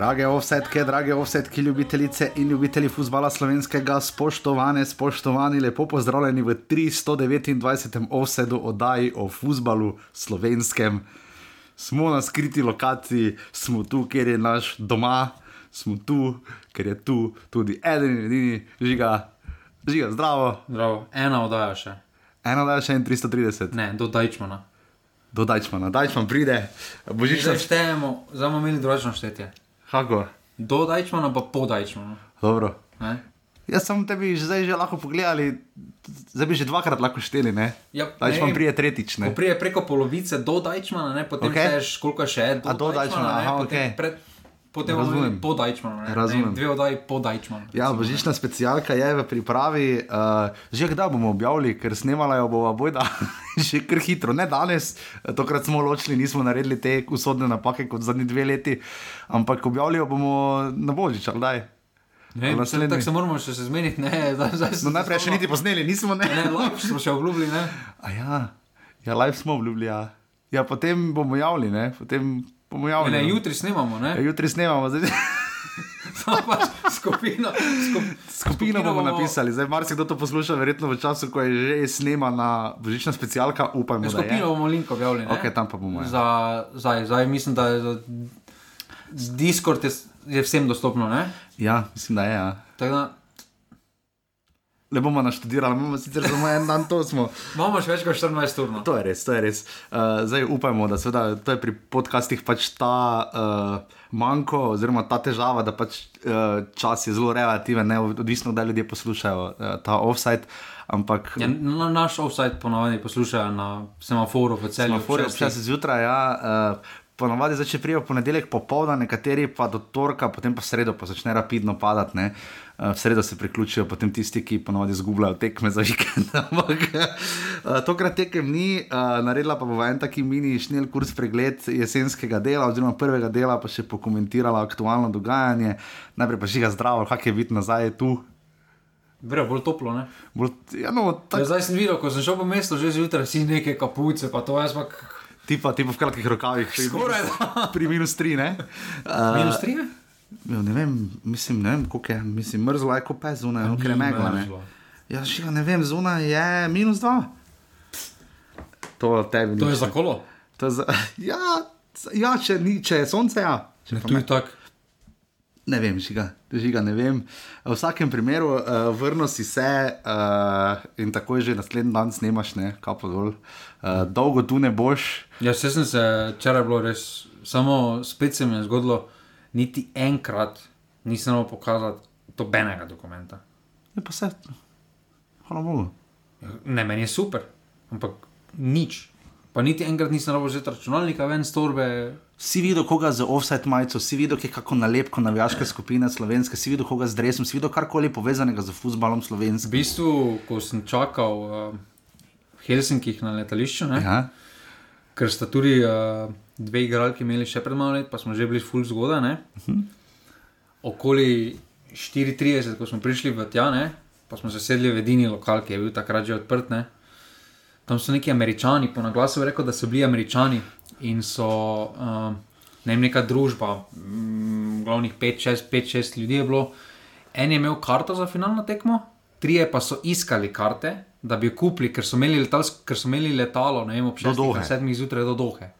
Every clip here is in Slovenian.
Drage offsetke, drage offsetke, ljubitelice in ljubitelji futbola slovenskega, spoštovane, spoštovani, lepo pozdravljeni v 329. offsetu oddaji o futbalu slovenskem. Smo na skriti lokaciji, smo tu, kjer je naš doma, smo tu, ker je tu tudi eden in edini, žiga, žiga, zdravo. Zdravo. Ena oddaja še. Eno da še en 330. Ne, do Dajčmana. Do Dajčmana, Dajčman pride, božična Zdaj štejemo, zdaj bomo imeli drugačno štetje. Kako? Do Dajčmana pa po Dajčmanu. Dobro. Ne? Jaz sem tebi že zdaj že lahko pogledali, zdaj bi že dvakrat lahko šteli, ne? Ja, Dajčman prije tretjič, ne? Prije preko polovice do Dajčmana, ne, potem okay. šteješ, koliko še je do, A do Dajčmana, ne, aha, potem, okej. pred, potem Razumem. imeli po Dajčmanu. Ne, Razumem. Dve oddaji po Dajčmanu. Ja, božična specialka je v pripravi, uh, že kdaj bomo objavili, ker snemala jo bova bojda, že kar hitro, ne danes, tokrat smo ločili, nismo naredili te usodne napake kot zadnji dve leti, ampak objavili jo bomo na božič, ali daj. Tako se moramo še zmeniti. Ne, zdaj, zdaj No, najprej še niti posneli, nismo ne. Ne, lahko smo še obljubili, ne. A ja, ja live smo obljubili, ja. ja, potem bomo javili, ne, potem bomo javili. Ne, jutri snemamo, ne. Ja, jutri snemamo, zdaj. Pač skupino, skup, Skupino bomo napisali, zdaj marsikdo to posluša, verjetno v času, ko je že snemana božična specialka, upajmo, je. Skupino bomo link objavili. ne. Ok, tam pa bomo, ja. Za, zdaj, zdaj mislim, da je za, Discord je, je vsem dostopno. Ne? Ja, mislim, da je. Ja. Tako da Ne bomo naštudirali, imamo sicer samo en dan, to smo. imamo še več kot 14 ur. No. To je res, to je res. Uh, zdaj upajmo, da seveda, to je pri podcastih pač ta uh, manjko, oziroma ta težava, da pač uh, čas je zelo relativen, ne odvisno, da ljudje poslušajo uh, ta offside. Ampak Ja, na, naš offside ponovadi poslušajo na semaforu v celju. Semafor je ob občasno zjutraj, ja. Uh, Ponovadi začne prijo ponedeljek popoldan, nekateri pa do torka, potem pa sredo pa začne rapidno padati. ne. Uh, v sredo se priključijo potem tisti, ki ponovadi izgubljajo tekme za vikend. Ampak uh, tokrat tekem ni, uh, naredila pa bo en taki mini šnel kurs pregled jesenskega dela, oziroma prvega dela, pa še pokomentirala aktualno dogajanje. Najprej pa žiga zdravo, kak je biti nazaj tu. Bre, bolj toplo. Ne? Bolj, ja, no, Ja, tak, zdaj sem videl, ko sem šel po mestu, že zjutraj si neke kapuce, pa to jaz pa k- ti pa, ti pa v kratkih rokavih, Skoraj pri minus tri. Ne? Uh, minus tri. ne? Ja, ne vem, mislim, ne vem, koliko je, mislim, mrzlo je kot pes zunaj, no, ker je megla. Ne? Ja, še ne vem, zunaj je minus dva. To tebi To je za kolo. To je za, ja, ja če, ni, če je sonce, ja. Če pa Tu je tako. Ne vem, žiga, žiga ne vem. V vsakem primeru, uh, vrno si se uh, in takoj že naslednji dan snemaš, ne, kapo dol. Uh, dolgo tu ne boš. Ja, se sem se, včeraj je bilo res, samo spet se mi je zgodilo, niti enkrat nisem mogel pokazati dobenega dokumenta. Je pa vse, hvala Bogu. Ne, meni je super, ampak nič. Pa niti enkrat nisem mogel vzeti računalnika ven z torbe. Si videl koga z offset majico, si videl, kako nalepko navijaške skupine slovenske, si videl koga z dresom, si videl karkoli povezanega z futbalom V slovenskim. bistvu, ko sem čakal uh, v Helsinkih na letališču, ne, Ja, ker sta tudi uh, dve igralki imeli še pred malo let, pa smo že bili full zgodaj. ne. Okoli 34, ko smo prišli v tja, ne, pa smo se sedli v edini lokal, ki je bil takrat že odprt. Ne. Tam so neki američani, po naglasu rekel, da so bili američani in so uh, ne vem, neka družba, mm, glavnih 5-6 ljudi je bilo. En je imel karto za finalno tekmo, trije pa so iskali karte, da bi jo kupili, ker so imeli, letalsk, ker so imeli letalo, ne vem, ob Do 6 Dohe. ali 7 zjutraj do Dohe.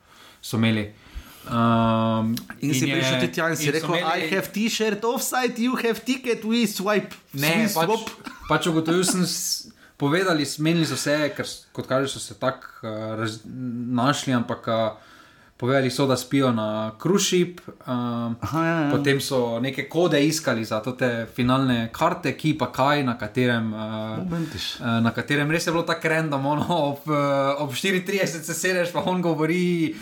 So imeli. Um, in, in si je- prišel ti tja in si so rekel, imeli- I have t-shirt offside, you have ticket, we swipe. Ne, pač, swap." pač ugotovil sem, povedali, menili so se, ker kot kaže, so se tako uh, raz, našli, ampak uh, povedali so, da spijo na cruise-ship. Um, Aha, ja, ja. Potem so neke kode iskali za te finalne karte, ki pa kaj, na katerem. Uh. Uh, na katerem res je bilo tako random, ono, ob, uh, ob 34 se sedeš, pa on govori,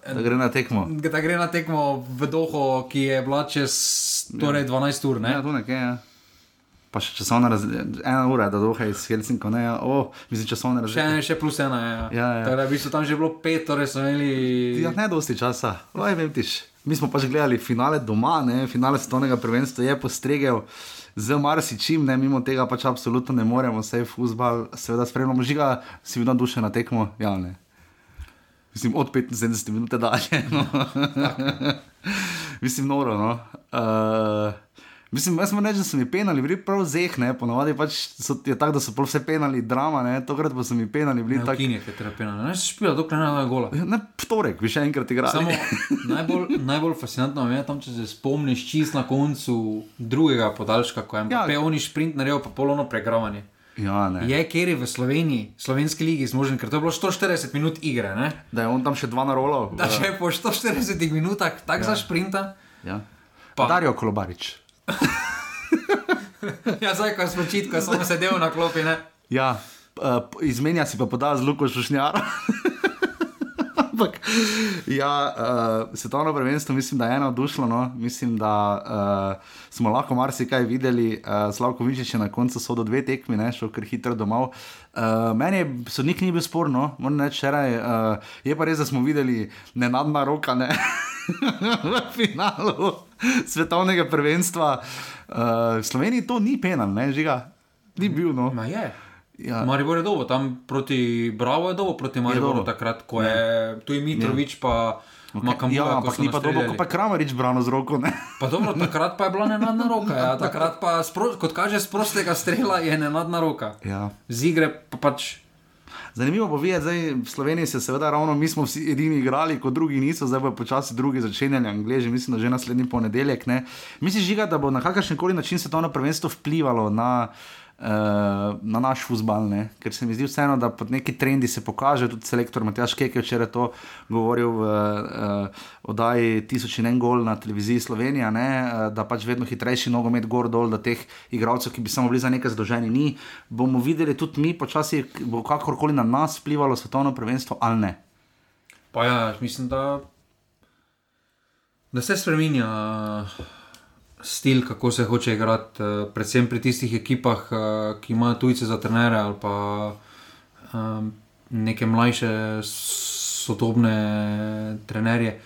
Da gre na tekmo. da gre na tekmo v Doho, ki je bila čez torej 12 ur. Ne? Ja, tu nekje, ja. Pa še časovna razlika, ena ura, da doha iz Helsinko, ne, ja. o, mislim, časovna Še, razlika. ena, še plus ena je. Ja, ja. Torej, v bistvu tam že bilo pet, torej so imeli. Ja, ne dosti časa, vaj vem tiš. Mi smo pač gledali finale doma, ne? finale svetovnega prvenstva je postregel z marsičim, ne? mimo tega pač absolutno ne moremo, vse je futbal, seveda spremljamo, žiga si vidno duše na tekmo, ja ne. Mislim, od 75 minut dalje. No. mislim, noro. No. Uh, Mislim, jaz moram reči, da so mi penali, bili prav zeh, ne, ponovadi pač so, je tako, da so pol vse penali, drama, ne, tokrat pa so mi penali, bili tako. Kini je treba penali, ne, špila, dokler ne da gola. Ne, torek, bi še enkrat igral. Samo najbolj, najbolj fascinantno je tam, če se spomniš čist na koncu drugega podaljška, ko je ja. peoni sprint naredil, pa polono pregravanje. Ja, je, ker je v Sloveniji, slovenski ligi zmožen, ker to je bilo 140 minut igre. Ne? Da je on tam še dva na rolo. Da še po 140 minutah, tako ja. za sprinta. Ja. Pa Darijo Kolobarič. ja, zdaj, ko smo čitko, samo sedel na klopi. Ne? Ja, uh, izmenja si pa podal z Luko Šušnjar. Ampak, ja, uh, svetovno prvenstvo mislim, da je eno dušlo. No? Mislim, da uh, smo lahko marsikaj videli. Uh, Slavko Vinčič je na koncu sodo dve tekmi, ne? šel kar hitro domov. Uh, meni je sodnik ni bil sporno, moram reči, včeraj uh, je pa res, da smo videli nenadna roka ne? v finalu svetovnega prvenstva. Uh, v Sloveniji to ni penal, ne žiga, ni bil. No. Ma je. Ja. Maribor je dolgo, tam proti Bravo je dolgo, proti Mariboru takrat, ko je ja. tu Mitrovič ja. pa. Okay. Ja, ampak ni pa dobro, ko pa Kramerič brano z roko. Pa dobro, takrat pa je bila nenadna roka. Ja. Takrat pa, spro, kot kaže, z prostega strela je nenadna roka. Ja. Z igre pa pač. Zanimivo bo videti, da v Sloveniji se seveda ravno mi smo vsi edini igrali, kot drugi niso, zdaj pa počasi drugi začenjali, angliži, mislim, da že naslednji ponedeljek. Misliš, žiga, da bo na kakršen koli način se to na prvenstvo vplivalo na na naš futbal, ker se mi zdi vseeno, da pod neki trendi se pokaže. Tudi selektor Matjaš Kek je včeraj to govoril v uh, oddaji Tisoč in en gol na televiziji Slovenija, ne? uh, da pač vedno hitrejši nogomet gor dol, da teh igralcev, ki bi samo bili za nekaj zadolženi, ni. Bomo videli tudi mi, počasi bo kakorkoli na nas vplivalo svetovno prvenstvo ali ne. Pa ja, mislim, da, da se spremenja stil, kako se hoče igrati, uh, predvsem pri tistih ekipah, uh, ki imajo tujce za trenere ali pa um, neke mlajše, sodobne trenerje.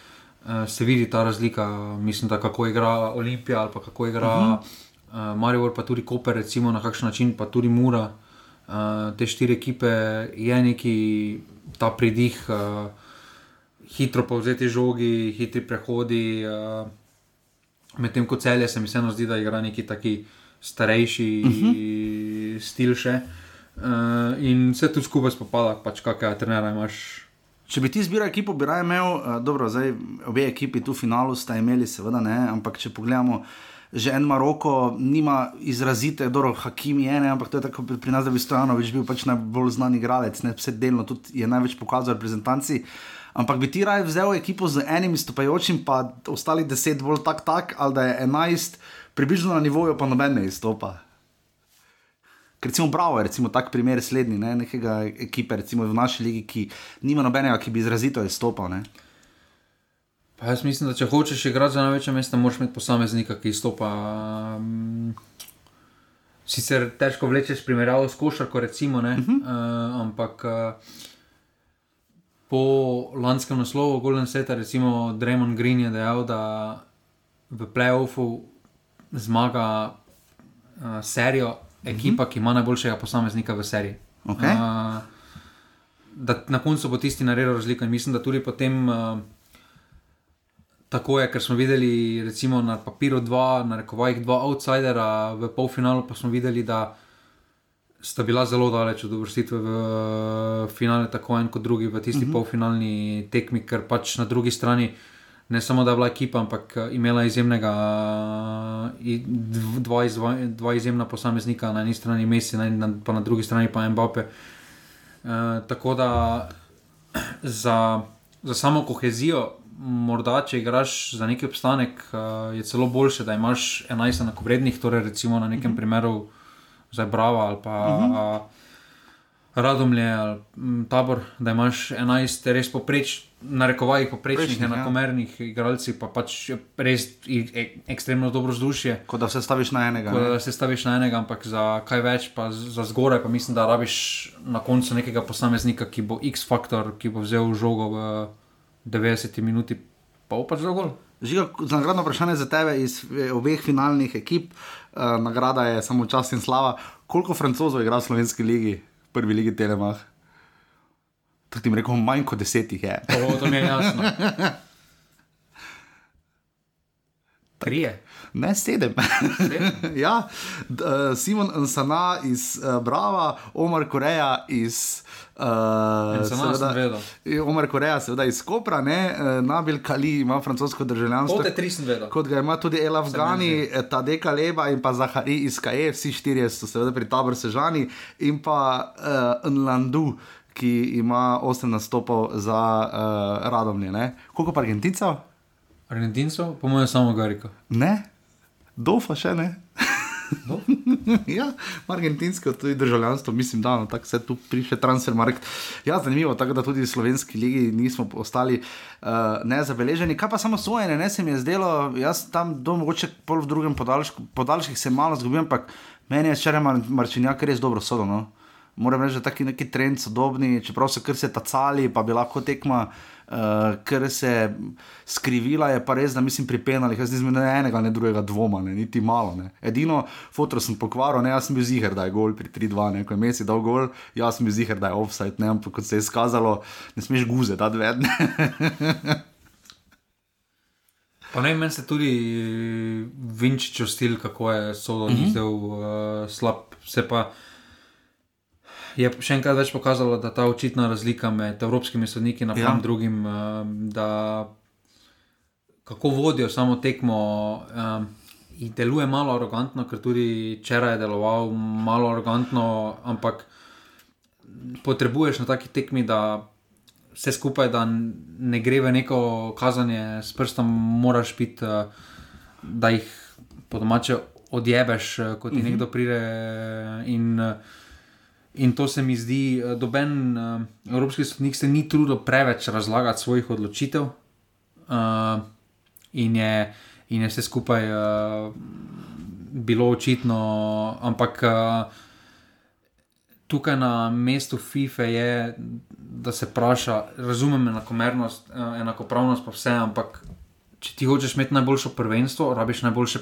Se vidi ta razlika, mislim, da kako igra Olimpija ali kako igra uh -huh. uh, Marijo, pa tudi Koper, recimo na kakšen način, pa tudi Mura. Te štiri ekipe je neki ta pridih, hitro povzeti žogi, hitri prehodi. Uh, Medtem ko celje se mi vseeno zdi, da igra neki taki starejši uh mhm. -huh. stil še. Uh, in vse tu skupaj spopada, pač kakšne trenere imaš. Če bi ti zbiral ekipo, bi raje imel, uh, dobro, zdaj obe ekipi tu v finalu sta imeli, seveda ne, ampak če pogledamo. Že en Maroko nima izrazite, dobro, Hakim je ene, ampak to je tako pri nas, da bi Stojanovič bil pač najbolj znan igralec, ne vse delno, tudi je največ pokazal reprezentanci. Uh, Ampak bi ti raje vzel ekipo z enim izstopajočim, pa ostali deset bolj tak, tak ali da je enajst, približno na nivoju, pa noben ne izstopa. Ker recimo Bravo je recimo tak primer slednji, ne? nekega ekipe recimo v naši ligi, ki nima nobenega, ki bi izrazito izstopal. Ne? Pa jaz mislim, da če hočeš igrati za največje mesta, moraš imeti posameznika, ki izstopa. Sicer težko vlečeš primerjavo s košarko, recimo, uh -huh. uh, ampak. Uh, po lanskem naslovu Golden Seta, recimo Draymond Green je dejal, da v playoffu zmaga uh, serijo ekipa, uh -huh. ki ima najboljšega posameznika v seriji. Okay. Uh, da na koncu bo tisti naredil razliko in mislim, da tudi potem. Uh, Tako je, ker smo videli, recimo na papiru, dva, na rekovajih, dva outsidera, v polfinalu pa smo videli, da sta bila zelo daleč od uvrstitve v finale, tako en kot drugi v tisti uh mhm. -huh. polfinalni tekmi, ker pač na drugi strani ne samo da je bila ekipa, ampak eh, imela izjemnega, dva, izva, dva izjemna posameznika, na eni strani Messi, na, pa na drugi strani pa Mbappe. Uh, tako da za, za samo kohezijo, morda če igraš za neki obstanek, je celo boljše, da imaš 11 enakovrednih, torej recimo na nekem mhm. primeru zdaj Bravo ali pa uh mhm. -huh. Radomlje ali tabor, da imaš 11 res popreč, na rekovajih poprečnih, ja. enakomernih ja. igralcev, pa pač res e ekstremno dobro vzdušje. Kot da se staviš na enega. Kot da se staviš na enega, ampak za kaj več, pa za zgoraj, pa mislim, da rabiš na koncu nekega posameznika, ki bo X-faktor, ki bo vzel žogo v 90 minuti, pa opač za gol. Žiga, za nagradno vprašanje za tebe iz eh, obeh finalnih ekip, uh, nagrada je samo čast in slava. Koliko francozov igra v slovenski ligi, prvi ligi Telemach? To ti rekel, manj kot desetih je. To, to mi je jasno. Trije. Ne, sedem. ja, D, uh, Simon Sana iz uh, Brava, Omar Koreja iz. Uh, seveda, Omar Koreja, seveda iz Kopra, ne, uh, Nabil Kali ima francosko državljanstvo. Kot. Kot ga ima tudi El Afgani, Tadeka Leba in pa Zahari iz KE, vsi štirje so seveda pri taboru Sežani in pa uh, Nlandu. Ki ima 8 nastopov za uh, Radomlje. Koliko pa Argentincev? Argentincev, po mojem, samo Gariko. Ne, Dofa še ne. ja, argentinsko tudi državljanstvo, mislim, da no, tako se tu prišle transfermarkt. Ja, zanimivo, tako da tudi v slovenski ligi nismo ostali uh, nezabeleženi. Kaj pa samo sojenje, ne se mi je zdelo, jaz tam do mogoče pol v drugem podaljšku, podaljških se malo zgubim, ampak meni je črn marčinjak res dobro sodobno. Moram reči, da taki neki trend sodobni, čeprav so kar se tacali, pa bi lahko tekma uh, ker se je skrivila, je pa res, da mislim pri penalih, jaz nisem ne enega, ne drugega dvoma, ne, niti malo. Ne. Edino fotor sem pokvaril, ne, jaz sem bil ziger, da je gol pri 3-2, ne, ko je Messi dal gol, jaz sem bil ziger, da je offside, ne, ampak kot se je izkazalo, ne smeš guze, da dvedne. Pa ne, meni se tudi vinčičo stil, kako je sodel, mm -hmm. zdaj uh, slab, se pa je še enkrat več pokazalo, da ta očitna razlika med evropskimi sodniki in ja. drugim, uh, da kako vodijo samo tekmo. Uh, In deluje malo arogantno, ker tudi včeraj je deloval malo arogantno, ampak potrebuješ na taki tekmi, da vse skupaj, da ne gre v neko kazanje s prstom, moraš biti, da jih po domače odjebeš, kot ti uh mhm. -huh. nekdo pride. In, In to se mi zdi, da doben uh, evropski sodnik se ni trudil preveč razlagati svojih odločitev, uh, in, je, in je vse skupaj uh, bilo očitno. Ampak uh, tukaj na mestu FIFA je, da se vpraša, razumem enakomernost, uh, enakopravnost, pa vse, ampak če ti hočeš imeti najboljšo prvenstvo, rabiš najboljše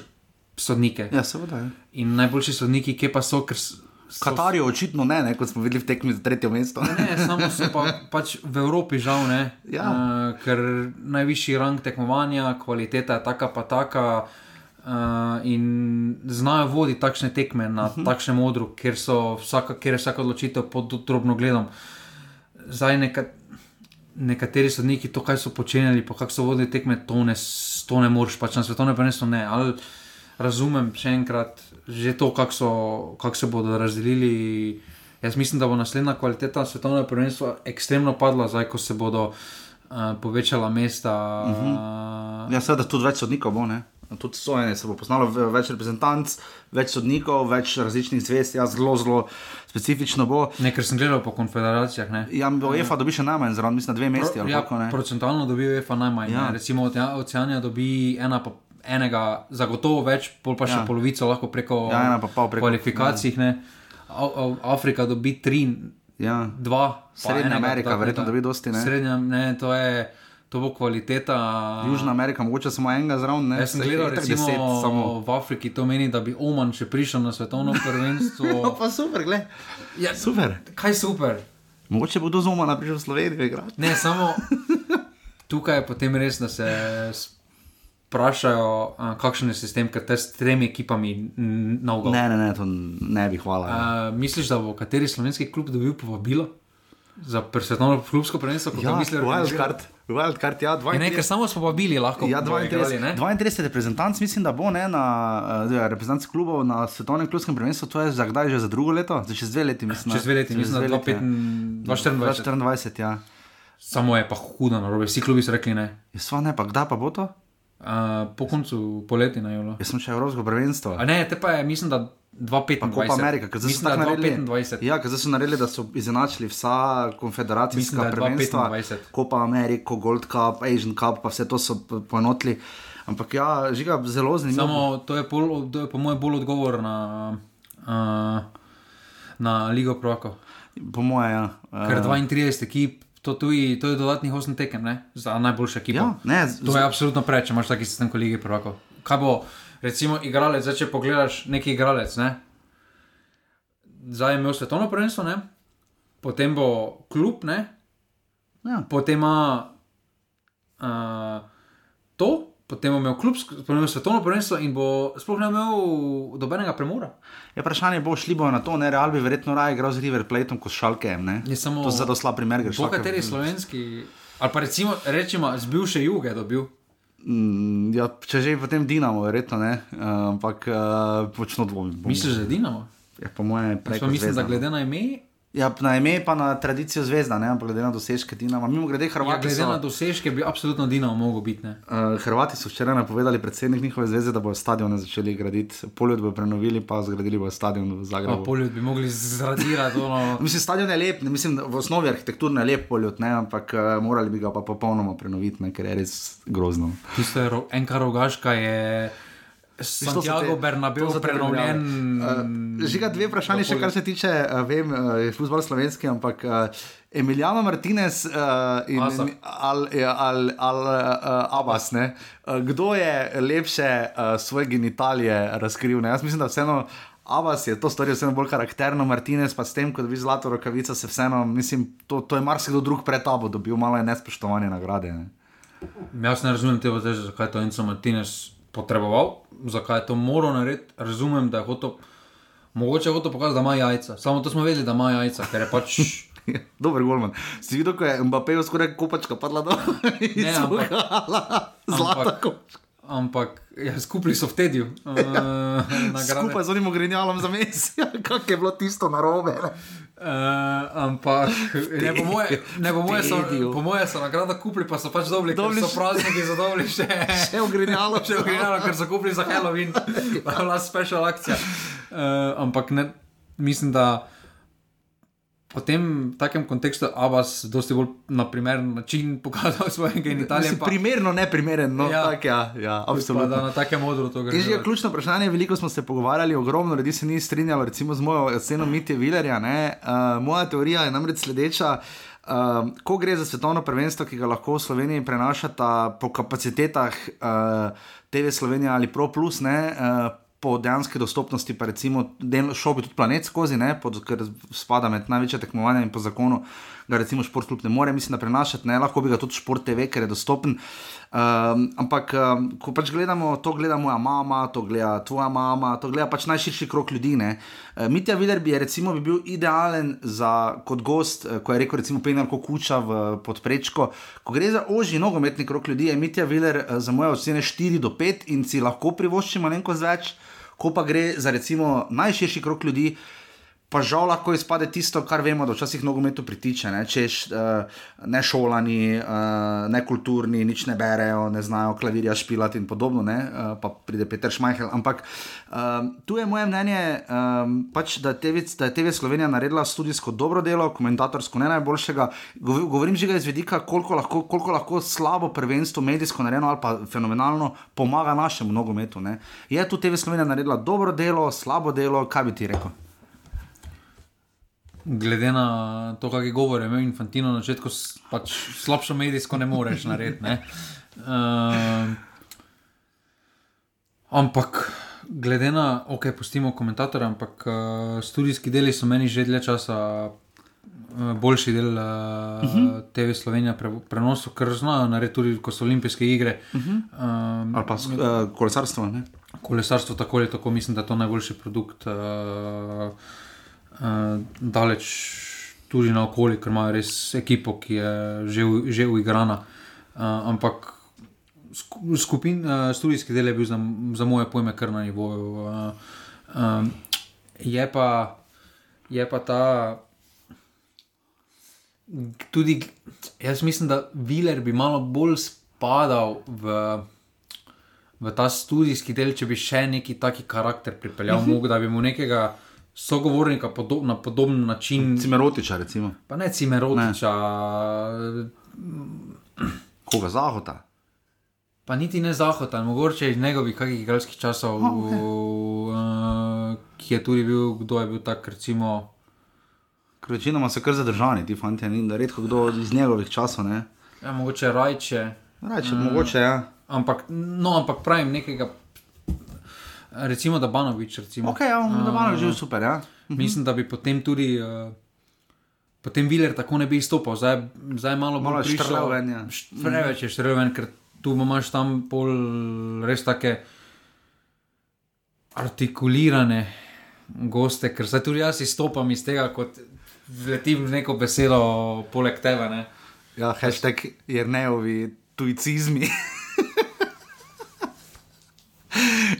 sodnike. Ja, seveda. Ja. In najboljši sodniki, ki pa so, ker so. Katar je očitno ne, ne, kot smo videli v tekmi za tretje mesto. ne, samo so pa, pač v Evropi žal ne. Ja. Uh, ker najvišji rang tekmovanja, kvaliteta je taka pa taka. Uh, in znajo voditi takšne tekme na uh mhm. -huh. takšnem modru, kjer, vsaka, kjer je vsaka odločitev pod drobno gledom. Zdaj, neka, nekateri sodniki to, kaj so počenjali, pa kako so vodili tekme, to ne, to ne moreš, pač na svetovnem prvenstvu ne. Ali razumem še enkrat, že to, kako, so, kako se bodo razdelili. Jaz mislim, da bo naslednja kvaliteta svetovnega prvenstva ekstremno padla, zdaj ko se bodo uh, povečala mesta. Uh -huh. Ja, seveda tudi več sodnikov bo. Ne? Tudi sojenje se bo poznalo, več reprezentanc, več sodnikov, več različnih zvest, ja, zelo, zelo specifično bo. Nekaj sem gledal po konfederacijah. Ne? Ja, UEFA dobi še najmanj, zraven, mislim, dve mesti. Pro, ja, kako, procentualno dobi UEFA najmanj. Ja. Recimo od Oceanija dobi ena pa enega, zagotovo več, pol pa še ja. polovico, lahko preko, ja, pa preko kvalifikacij. Ja. Afrika dobi tri, ja. dva, Srednja Amerika, verjetno dobi dosti. Ne? Srednja, ne, to je. To bo kvaliteta. Južna Amerika, mogoče samo enega zraven. Jaz sem gledal, recimo, deset, samo v Afriki, to meni, da bi Oman še prišel na svetovno prvenstvo. no, pa super, gled. Ja, super. Kaj super? Mogoče bo do Zoma prišel v Slovenijo. Ne, samo tukaj je potem res, da se vprašajo, uh, kakšen je sistem, ker te s tremi ekipami na ugod. Ne, ne, ne, to ne bi hvala. Uh, misliš, da bo kateri slovenski klub dobil povabilo? Za presvetovno klubsko prvenstvo, kot ja, misliš, Wildcard. Wildcard, ja, 32. Ne, ker samo smo povabili, lahko. Ja, 32, 32 reprezentanc, mislim, da bo ne, na uh, reprezentanci klubov na svetovnem klubskem prvenstvu, to je za kdaj, že za drugo leto, za čez dve leti, mislim. Čez dve leti, mislim, da 2024. 2024, ja. Samo je pa hudo, no, vsi klubi so rekli ne. Sva ne, pa kdaj pa bo to? Uh, po koncu poletja na Jolo. Jaz sem še Evropsko prvenstvo. A ne, te pa je, mislim, da 2-5. Kot Amerika, ker zdaj so tako naredili. Ja, ker zdaj so naredili, da so izenačili vsa konfederacijska prvenstva. Kopa Amerika, Gold Cup, Asian Cup, pa vse to so poenotili. Ampak ja, žiga zelo zanimivo. Samo to je, pol, to je po mojem bolj odgovor na, uh, na Ligo Proko. Po mojem, ja. Uh, ker 32 ekip to, tuji, to je dodatnih 8 tekem ne? za najboljše ekipe. Ja, ne, z... To je absolutno preveč, če imaš taki sistem, kot lige prvako. Kaj bo, recimo, igralec, zdaj če pogledaš neki igralec, ne? zdaj je imel svetovno prvenstvo, ne? potem bo klub, ja. potem ima uh, to, potem bo imel klubsko, potem bo svetovno prvenstvo in bo sploh ne imel dobenega premora. Je vprašanje, bo šli bojo na to, ne, Real bi verjetno raje igral z River Plateom kot Šalkem, ne? Je samo- To je zelo slab primer. Po kateri slovenski, ali pa recimo, rečemo, z bivše juge dobil. Mm, ja, če že potem Dinamo, verjetno ne, uh, ampak uh, počno dvomim. Misliš, da je Dinamo? Ja, po moje Jaz prej. mislim, Zvezda, da no. glede na ime, Ja, na ime pa na tradicijo zvezda, ne, ampak glede na dosežke Dinama. Mimo grede, ja, Hrvati, glede so, na dosežke, bi absolutno Dinamo mogel biti. Ne? uh, Hrvati so včeraj napovedali predsednik njihove zveze, da bodo stadione začeli graditi. Poljud bodo prenovili, pa zgradili bodo stadion v Pa Zagrebu. poljud bi mogli zradirati. Ono, Mislim, stadion je lep, ne, mislim, v osnovi arhitekturno je lep poljud, ne, ampak uh, morali bi ga pa popolnoma prenoviti, ne, ker je res grozno. tisto je ro- enka rogaška je. Santiago Bernabeu prenovljen. Uh, Žiga dve vprašanje, še kar se tiče, uh, vem, uh, je futbol slovenski, ampak uh, Emiliano Martinez uh, in Asa. Al, al, al uh, Abbas, ne? Uh, kdo je lepše uh, svoje genitalije razkril? Ne? Jaz mislim, da vseeno. Abbas je to storil vseeno bolj karakterno, Martinez pa s tem, ko dobi zlato rokavico, se vseeno, mislim, to, to je marsikdo drug pred tabo dobil, malo je nespoštovanje nagrade. Ne? Jaz ne razumem te vode, zakaj je to Enzo Martinez potreboval, zakaj je to moral narediti. Razumem, da je hotel, mogoče je hotel pokazati, da ima jajca. Samo to smo vedeli, da ima jajca, ker je pač. Dober golman. Si videl, ko je Mbappé skoraj kopačka padla dol? Ne, ampak- Zlata ampak- kopačka. Ampak ja, skupaj so v tedju. Uh, Skupaj z onim ogrinjalom za mes, kako je bilo tisto narobe. ne? Uh, ampak ne, po moje, ne, po moje, so, Tediju. po moje so nagrado kupili, pa so pač dobili, Dobili dobili so še- prazniki za dobili še. Še ogrinjalo, Če ogledamo, ker so kupili za Halloween, pa je bila special akcija. Uh, ampak ne, mislim, da po tem takem kontekstu Abbas dosti bolj na primeren način pokazal svoje genitalije. Mislim, Pa, primerne, ne primeren, no, Ja. tak, ja, ja, pa da absolutno. na takem modru to gre. Že je ključno vprašanje, veliko smo se pogovarjali, ogromno ljudi se ni strinjalo, recimo z mojo oceno Mitja Vilerja. Uh, moja teorija je namreč sledeča. Uh, ko gre za svetovno prvenstvo, ki ga lahko v Sloveniji prenašata po kapacitetah uh, TV Slovenija ali Pro Plus, ne, uh, po dejanski dostopnosti, pa recimo del, šel bi tudi planet skozi, ne, pod, ker spada med največje tekmovanja in po zakonu ga recimo šport kljub ne more, mislim, da prenašati, ne, lahko bi ga tudi šport TV, ker je dostopen. Um, ampak, um, ko pač gledamo, to gleda moja mama, to gleda tvoja mama, to gleda pač najširši krok ljudi. ne. Uh, Mitja Viler bi, je, recimo, bi bil idealen za, kot gost, uh, ko je rekel, recimo, Penal Kuča v podprečko. Ko gre za ožji nogometni krok ljudi, je Mitja Viler uh, za moje ocene 4 do 5 in si lahko privoščimo nekaj več, ko pa gre za recimo najširši krok ljudi. Pa žal lahko izpade tisto, kar vemo, da včasih nogometu pritiče. Ne? Češ uh, ne šolani, uh, ne kulturni, nič ne berejo, ne znajo klavirja špilati in podobno, ne? uh, pa pride Peter Šmajhel. Ampak um, tu je moje mnenje, um, pač, da, TV, da je TV Slovenija naredila študijsko dobro delo, komentatorsko ne najboljšega. Govorim že iz vidika, koliko lahko, koliko lahko slabo prvenstvo, medijsko narejeno ali pa fenomenalno pomaga našemu nogometu. Ne? Je tu TV Slovenija naredila dobro delo, slabo delo, kaj bi ti rekel? Glede na to, kak je govor, je imel Infantino na začetku, pač slabšo medijsko ne moreš narediti. Ne? Uh, ampak, glede na, ok, pustimo komentatorja, ampak uh, studijski deli so meni že dlje časa uh, boljši del uh, uh -huh. TV Slovenija pre, prenosu, ker znajo narediti tudi, ko so olimpijske igre. Uh -huh. um, Ali pa uh, kolesarstvo. Ne? kolesarstvo tako ali tako, mislim, da je to najboljši produkt, uh, uh, daleč tudi na okolje, ker imajo res ekipo, ki je že, že uigrana. Uh, ampak sku- skupin, uh, študijski del je bil za, za moje pojme kar na nivoju. Uh, um, je, pa, je pa ta. Tudi jaz mislim, da Viler bi malo bolj spadal v v ta študijski del, če bi še neki taki karakter pripeljal, uh -huh. da bi mu nekega sogovornika podob, na podoben način, Cimerotiča, recimo. pa ne cimerotiča, Koga zahota? pa niti ne zahota, mogoče iz njegovih kakih igralskih časov, Oh, okay. uh, ki je tudi bil, kdo je bil tak, recimo. Ker večinoma so kar zadržani, ti fanti, da redko kdo iz njegovih časov. Ne? Ja, mogoče rajče, Reče, mm. mogoče ja. ampak, no, ampak pravim nekega, recimo da Banovič, recimo. Ok, ja, da malo že super, ja. Mislim, da bi potem tudi. Uh, Potem Viler tako ne bi izstopal, zdaj, zdaj malo bolj Malo je prišel- ven, ja. Št- Preveč je štrlel ven, ker tu imaš tam pol res take artikulirane goste, ker se tudi jaz izstopam iz tega, kot letim v neko besedo poleg tebe. Ne. Ja, hashtag je neovi tujcizmi.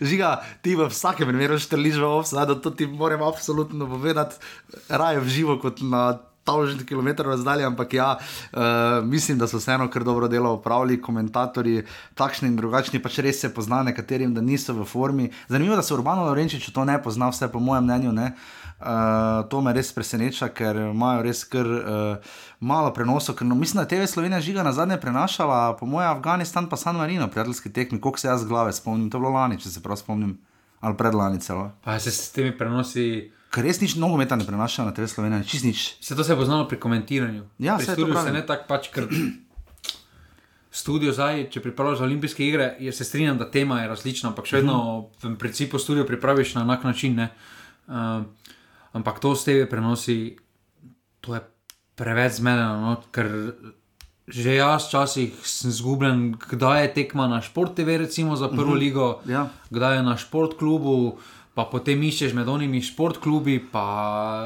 Žiga, ti v vsakem primeru štrliš v ovsa, da to ti moram absolutno povedati, raje v živo kot na tavžen km razdalje, ampak ja, uh, mislim, da so vseeno kar dobro delo upravili, komentatorji, takšni in drugačni, pač res se pozna nekaterim, da niso v formi. Zanimivo, da se Urbano Lorenčič to ne pozna, vse po mojem mnenju. Ne? To me res preseneča, ker imajo res kar uh, malo prenosov. No, mislim, da je TV Slovenija žiga na zadnje prenašala, po mojem, Afganistan pa San Marino, prijateljski tekmi, koliko se jaz z glave spomnim, to je bilo lani, če se prav spomnim, ali predlani celo. Pa se s temi prenosi. Ker res nič nogometa ne prenašajo na TV Slovenija, čist nič. Se to se je poznalo pri komentiranju. Ja, pri saj to studiu se ne tako pač, ker studio zdaj, če pripravljaš za olimpijske igre, jaz se strinjam, da tema je različna, ampak še vedno v principu studio pripraviš na enak način. ne. Uh, ampak to s TV prenosi, to je preveč zmedeno, no, ker že jaz včasih sem zgubljen, kdaj je tekma na Sport TV, recimo za prvo ligo, Ja. kdaj je na šport klubu, pa potem iščeš med onimi šport klubi, pa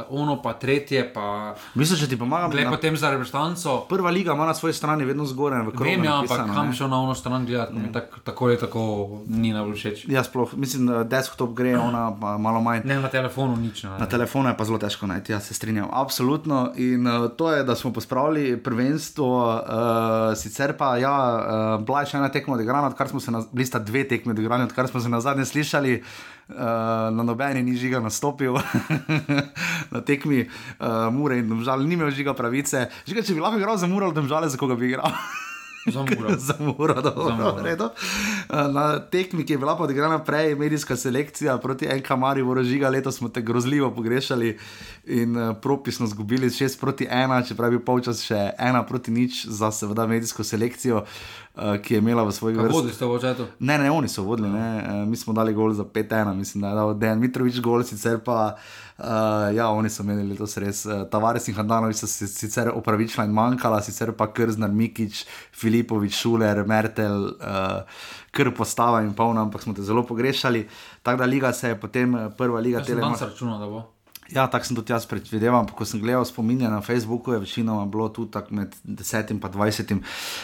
ono, pa tretje, pa Mislim, če ti pomagam, glej na- potem za reprezentanco. prva liga ima na svoji strani vedno zgoraj v krogu. Vem, ja, ampak kam šel na ono stran gledati, mi tak, tako ali tako ni najbolj všeč. Ja, sploh, mislim, da desktop gre, ona pa malo manj. Ne na telefonu, nič ne. Na telefonu je pa zelo težko najti, jaz se strinjam. Absolutno. In uh, to je, da smo pospravili prvenstvo, uh, sicer pa ja, uh, bila je še ena tekma odigrana, odkar smo se na, bili sta dve tekme odigrane, odkar smo se na zadnje slišali. Uh, na nobeni ni žiga nastopil, na tekmi uh, Mure in Domžal, ni imel žiga pravice. Žiga, če bi lahko igral za Muro, Domžale, za koga bi igral. Zamuro. za dobro, Muro. v redu. Uh, Na tekmi, ki je bila pa odigrana prej, medijska selekcija proti NK Mariju, Žiga, letos smo te grozljivo pogrešali in uh, propisno izgubili 6 proti 1, čeprav je bil polčas še 1 proti nič za seveda medijsko selekcijo, uh, ki je imela v svojih vrstah. Vodili ste v očetu. Ne, ne, oni so vodili, ne. Eh, mi smo dali gol za 5-1, mislim, da je dal Dejan Mitrovič gol, sicer pa, uh, ja, oni so menili letos res. Tavares in Handanovič so se sicer opravičila in manjkala, sicer pa Krznar, Mikič, Filipovič, Šuler, Mertel, uh, kr postava in polna, ampak smo te zelo pogrešali. Tako da liga se je potem, eh, prva liga Jaz sem Telema. danes računal, da bo. Ja, tako sem tudi jaz predvideval. Ko sem gledal spominje na Facebooku, je večinoma bilo tudi tako med 10 in 20.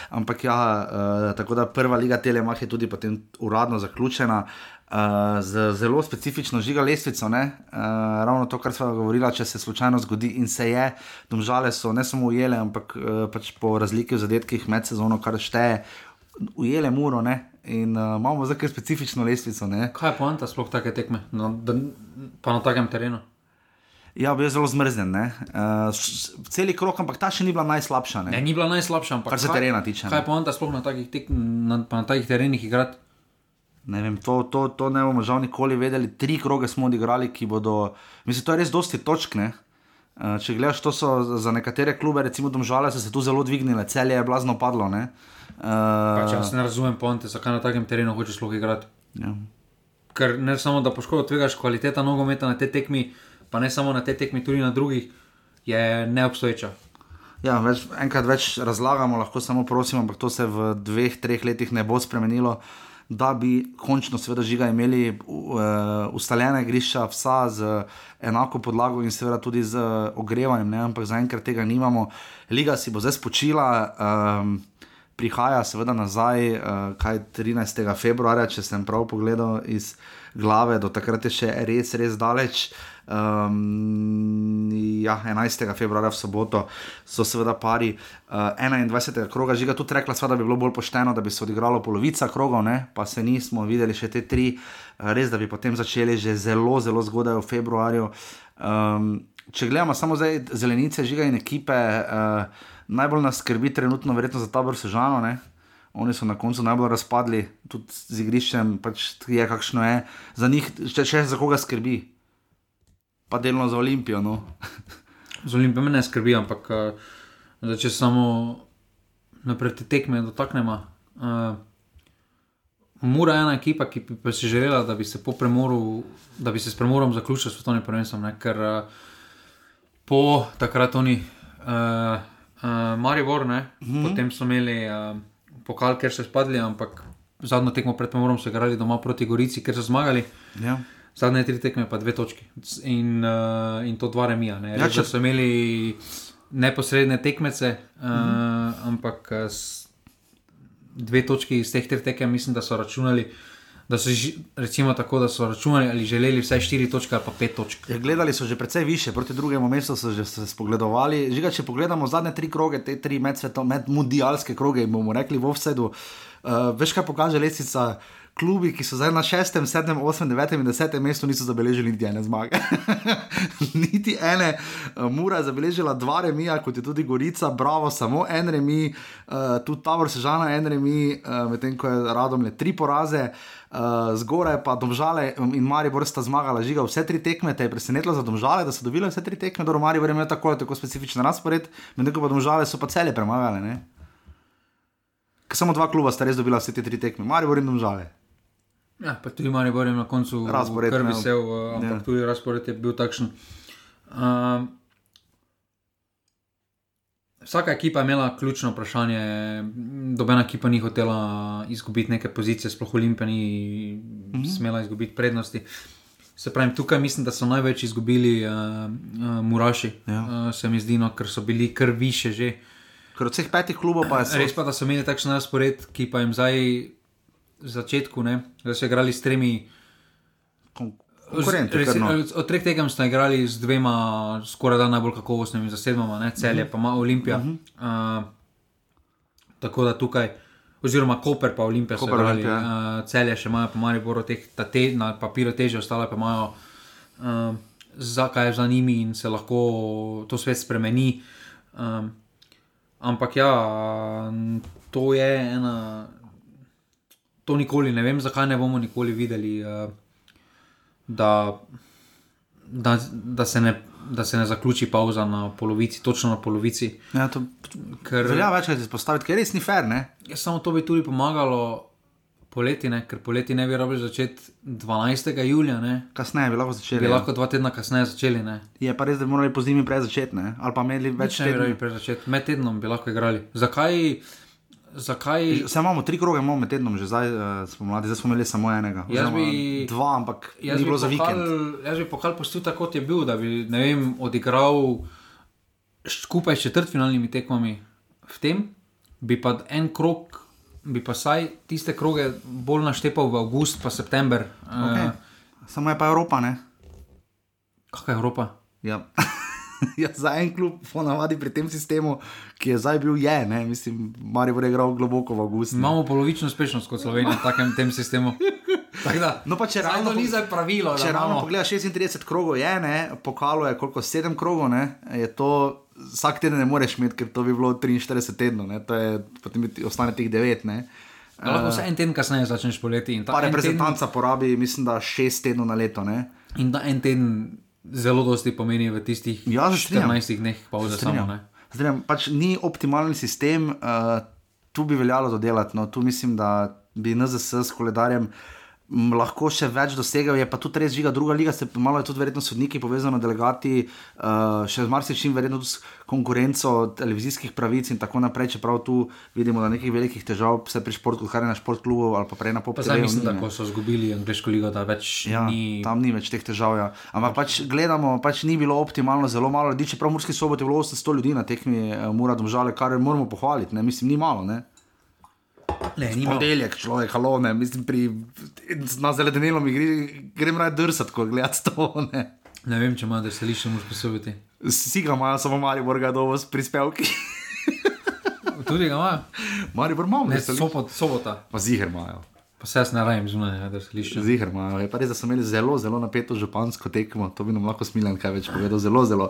Ampak ja, uh, tako da prva liga Telemach je tudi potem uradno zaključena. Uh, z zelo specifično žiga lestvico, uh, ravno to, kar smo govorili, če se slučajno zgodi in se je, domžale so ne samo ujele, ampak uh, pač po razliki v zadetkih med sezono, kar šteje, ujele muro ne? in uh, imamo zdaj specifično lestvico. Ne? Kaj je poanta sploh take tekme, na, da, pa na takem terenu? Ja, bil je zelo zmrznjen, ne? uh, s- celi krok, ampak ta še ni bila najslabša. Ne? Ne, ni bila najslabša, ampak Kar se terena tiče, Kaj je poanta sploh na takih, tek, na, na takih terenih igrati? Ne vem, to, to, to ne bomo žal nikoli vedeli. Tri kroge smo odigrali, ki bodo. Mislim, to je res dosti točk. Ne? Eh, Če gledaš, to so za nekatere klube, recimo Domžale, so se tu zelo dvignile, celje je blazno padlo. Ne? Pač Uh, jaz ne razumem poante, zakaj na takem terenu hočeš sploh igrati. ja. Ker ne samo, da poškoduješ, tvegaš kvaliteta nogometa na te tekmi, pa ne samo na te tekmi, tudi na drugih, je neobstoječa. Ja, več, enkrat več razlagamo, lahko samo prosim, ampak to se v dveh, treh letih ne bo spremenilo. Da bi končno, seveda, žiga imeli uh, ustaljene igrišča, vsa z enako podlago in seveda tudi z ogrevanjem, ne? ampak zaenkrat tega nimamo. Liga si bo zdaj spočila, um, prihaja seveda nazaj, uh, kaj 13. februarja, če sem prav pogledal iz glave, do takrat je še res, res daleč. Um, ja, 11. februarja v soboto so seveda pari uh, 21. kroga. Žiga tudi rekla, sva, da bi bilo bolj pošteno, da bi se odigralo polovica krogov, ne? pa se nismo videli še te tri, uh, res da bi potem začeli že zelo, zelo zgodaj v februarju. Um, če gledamo samo zdaj zelenice, žiga in ekipe, uh, najbolj nas skrbi trenutno, verjetno za tabor Sežano. Ne? Oni so na koncu najbolj razpadli, tudi z igriščem, pač je kakšno je. Za njih, če še za koga skrbi, pa delno za Olimpijo. No. Z Olimpijo me ne skrbi, ampak uh, če samo naprej te tekme dotaknemo. Uh, Mura je ena ekipa, ki bi si želela, da bi se, po premoru, da bi se s premorom zaključila s svetovnim prvenstvom, ne? ker uh, po takrat oni, uh, uh, Maribor, ne? Mhm. potem so imeli uh, pokal, ker so spadli, ampak zadnjo tekmo pred Pomorom so igrali doma proti Gorici, ker so zmagali. Ja. Zadnje tri tekme pa dve točki in, uh, in to dva remija. Ne. Ja, Res, če- da so imeli neposredne tekmece, uh, Mhm. ampak uh, s- dve točki iz teh treh tekem mislim, da so računali. Da so, recimo tako, da so računali ali želeli vsaj 4 točke ali pa 5 točk. Ja, gledali so že precej više, proti drugemu mestu so že se spogledovali. Žiga, če pogledamo zadnje tri kroge, te tri medmundialske kroge, jim bomo rekli v offsetu, uh, veš kaj pokaže lestvica. Klubi, ki so zdaj na šestem, sedmem, osmem, devetem in desetem mestu, niso zabeležili niti ene zmage. niti ene. Uh, Mura je zabeležila dva remija, kot je tudi Gorica, bravo, samo en remi, uh, tudi Tabor Sežana, en remi, uh, medtem ko je Radom le tri poraze. Uh, zgoraj pa Domžale um, in Maribor sta zmagala, žiga vse tri tekme, te je presenetilo za Domžale, da so dobile vse tri tekme, do Maribor je imel tako tako specifičen razpored, medtem ko pa Domžale so pa celje premagale. Ne? Samo dva kluba sta res dobila vse te tri tekme, Maribor in Domžale. Ja, pa tudi Maribor je na koncu Razpored kar imel. vesel, uh, ampak Ja. ja. tudi razpored je bil takšen. Um, Vsaka ekipa je imela ključno vprašanje, dobena ekipa ni hotela izgubiti neke pozicije, sploh Olimpija ni mm -hmm. smela izgubiti prednosti. Se pravi, tukaj mislim, da so največ izgubili uh, uh, Muraši, Ja. uh, se mi zdi, no, ker so bili kar više že. Ker od vseh petih klubov pa je so, Res pa, da so imeli takšen razpored, ki pa jim zdaj začetku, ne, da so igrali s tremi. kon konkurenti. Res, no. od, od treh tekem smo igrali z dvema, skoraj da najbolj kakovostnimi zasedbama, celje, pa ima Olimpija. Uh -huh. uh, tako da tukaj, oziroma Koper, pa Olimpija, so Koper, igrali, Olimpija, uh, celje še imajo, pa Maribor teh, te, na papiru teže, ostale pa imajo, uh, zakaj je za njimi in se lahko to svet spremeni. Um, ampak ja, to je ena. To nikoli ne vem, zakaj ne bomo nikoli videli. Uh, da, da, da, se ne, da se ne zaključi pauza na polovici, točno na polovici. Ja, to Ker, velja večkrat izpostaviti, ker res ni fair. Ne? ja, samo to bi tudi pomagalo poleti, ne? ker poleti ne bi rabili začeti 12. julija, ne? Kasneje bi lahko začeli. bi ja. lahko dva tedna kasneje začeli. Ne? Je pa res, da bi morali po zimi prej začeti, ali pa imeli več Več ne bi tednov. rabili prej začeti, med tednom bi lahko igrali. Zakaj? Zakaj Vse imamo tri kroge, imamo med tednom, že zdaj uh, smo mladi, zdaj smo imeli samo enega. Jaz Oziroma bi- Dva, ampak Jaz ni bi, bilo za pokal, vikend. jaz bi pokal pustil tako, kot je bil, da bi vem, odigral skupaj s četrtfinalnimi tekmami v tem, bi pa en krok, bi pa saj tiste kroge bolj naštepal v avgust, pa september. Okay. Okay. Samo je pa Evropa, ne? Kakšna je Evropa? Ja. ja, za en klub, ponavadi pri tem sistemu, ki je zdaj bil, je, ne? mislim, Marijo je igral globoko v avgustu. Imamo polovično uspešnost kot Slovenija v takem tem sistemu. Tako Da, No, pa če ravno to ni zdaj pravilo. Če ravno pogledaš 36 krogov, je ne, pokalo je koliko 7 krogov, ne, je to vsak teden ne moreš imeti, ker to bi bilo 43 tednov, ne, to je potem ostane teh 9. Ne. Da lahko vse en teden kasneje začneš poleti. Pa en reprezentanca porabi, mislim, da 6 tednov na leto. Ne. Teden, in da en teden zelo dosti pomeni v tistih Ja, se strinjam. 14 dneh pauze samo. Strinjam. Ne? Strinjam, pač ni optimalen sistem, uh, tu bi veljalo dodelati. No, tu mislim, da bi NZS s koledarjem m, lahko še več dosegel. Je pa tudi res žiga, druga liga, se malo je tudi verjetno sodniki povezano, delegati, uh, še z marsičim, verjetno tudi s konkurenco televizijskih pravic in tako naprej. Čeprav tu vidimo, da nekih velikih težav se pri športu, kar je na športklubu ali pa prej na popolju. zdaj mislim, da ko so izgubili angliško ligo, da več Ja, ni. tam ni več teh težav. Ja. Ampak pač gledamo, pač ni bilo optimalno, zelo malo ljudi. Čeprav Murski soboti je bilo 800 ljudi na tekmi, eh, mora domžale, kar moramo pohvaliti. Ne? Mislim, ni malo. Ne? Ne, ni malo. Ponedeljek, človek, halo, ne, mislim, pri, na zeledenelom igri grem raje drsati, ko gledam to. Ne. Ne vem, če ima veselišče, moraš posebiti. Vsi ga imajo, samo Maribor ga dovo s prispevki. Tudi ga imajo. Maribor imamo, Ne, ne, sobot, sobota. pa ziger imajo. Pa se jaz ne rajem zunaj, ja, veselišče. Ziger imajo. Je pa res, da so imeli zelo, zelo napeto župansko tekmo, to bi nam lahko smilen kaj več povedal, zelo, zelo.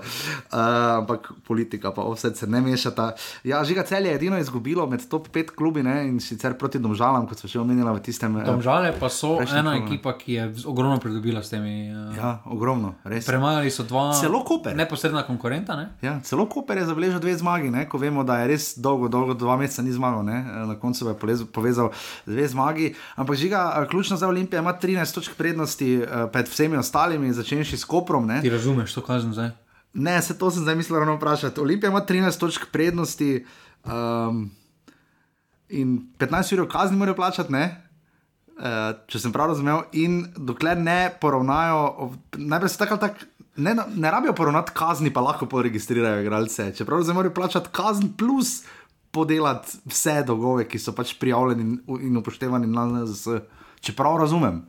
Uh, ampak politika pa vse se ne mešata. Ja, žiga cel je edino izgubilo med top 5 klubi ne, in sicer proti domžalam, kot so že omenila v tistem. eh, Domžale pa so ena ne. ekipa, ki je ogromno pridobila s temi. Uh, Ja, ogromno, res. Premagali so dva. Celo Koper. Neposredna konkurenta, ne? Ja, celo Koper je zabeležil dve zmagi, ne? ko vemo, da je res dolgo, dolgo, dva meseca ni zmagal. Ne? Na koncu je povezal dve zmagi. Ampak žiga, ključno za Olimpijo ima 13 točk prednosti eh, pred vsemi ostalimi, začenši s Koprom. Ne? Ti razumeš, to kažem zdaj. Ne, se to sem zdaj mislil ravno vprašati. Olimpija ima 13 točk prednosti. Um, in 15 ur kazni morajo plačati, ne? Uh, če sem prav razumel, in dokler ne poravnajo, najprej se tako ali tako. Ne, ne rabijo poravnati kazni, pa lahko poregistrirajo igralce. Čeprav zdaj morajo plačati kazen plus podelati vse dolgove, ki so pač prijavljeni in, upoštevani na NZS. Čeprav razumem.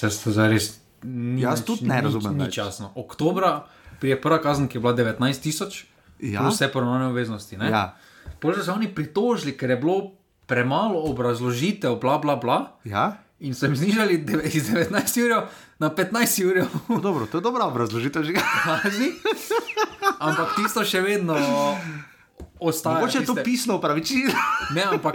Jaz to zares ni Jaz tudi ne razumem Ni več. časno. Oktobra prije prva kazen, ki je bila 19 tisoč, Ja. vse poravnane obveznosti. ne. Ja. Potem so se oni pritožili, ker je bilo premalo obrazložitev, bla bla bla. Ja? In so jim znižali iz 19 ur na 15 ur No, Dobro, to je dobra obrazložitev. že. kazni, ampak tisto še vedno ostaja. Mogoče je to tiste- pisno upravičilo. Ne, ampak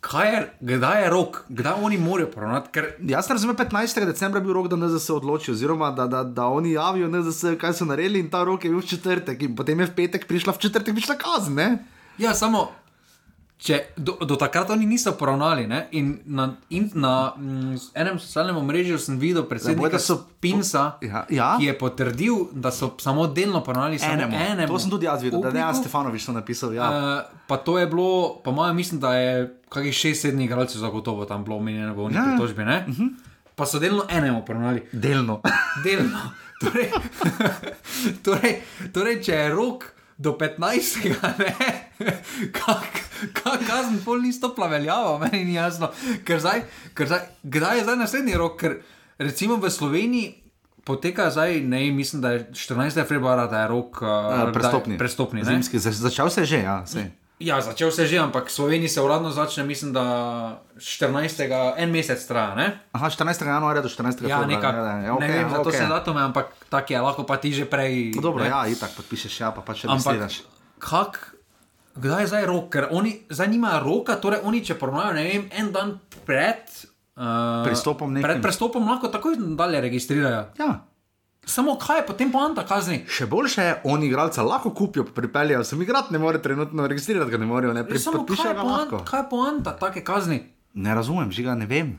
kaj je, kdaj je rok, kdaj oni morajo poravnati? Ker Jaz razumem, 15. decembra je bil rok, da NZS odloči, oziroma da, da, da oni javijo NZS, kaj so naredili, in ta rok je bil v četrtek, in potem je v petek prišla, v četrtek prišla kazen. Ne? Ja, samo če do, do takrat oni niso poravnali. Ne? In na, in na mm, enem socialnem omrežju sem videl predsednika so- Pinsa, Ja, ja. ki je potrdil, da so samo delno poravnali samo Enemu. enemu. To sem tudi jaz videl, da ne upniku. jaz Stefanovič to napisal. Ja. Uh, pa to je bilo, po mojem, mislim, da je kakih 6-7 igralcev zagotovo tam bilo omenjeno v Ja. njih pritožbi. Uh -huh. Pa so delno enemu poravnali. Delno. Delno. Torej, torej, torej, če je rok do 15. ne, kak, kak kazen pol ni stopla veljava, meni ni jasno. Ker zdaj, ker zdaj, kdaj je zdaj naslednji rok? Ker recimo v Sloveniji poteka zdaj, ne, mislim, da je 14. februarja, da je rok uh, prestopni. prestopni ne? Zimski, za- začel se je že, ja. Sej. Ja, začel se je že, ampak v Sloveniji se uradno začne, mislim, da 14. en mesec traja. Ne? Aha, 14. januarja do 14. Ja, februarja, nekaj. ja, ja, Ne okej, vem, za to se datume, ampak tak je, lahko pa ti že prej. No, Dobro, ne. ja, itak podpišeš, ja, pa pač še Ampak, registriraš. kak, kdaj je zdaj rok? Ker oni zdaj nimajo roka, torej oni, če poravnajo, ne vem, en dan pred. Uh, Prestopom nekim. Pred prestopom lahko takoj dalje registrirajo. Ja. Samo kaj je potem poanta kazni? Še boljše je, oni igralca lahko kupijo, pripeljejo, sem igrati ne more trenutno registrirati, ga ne morejo, ne pri, Samo kaj je, poanta, kaj je poanta take kazni? Ne razumem, žiga ne vem.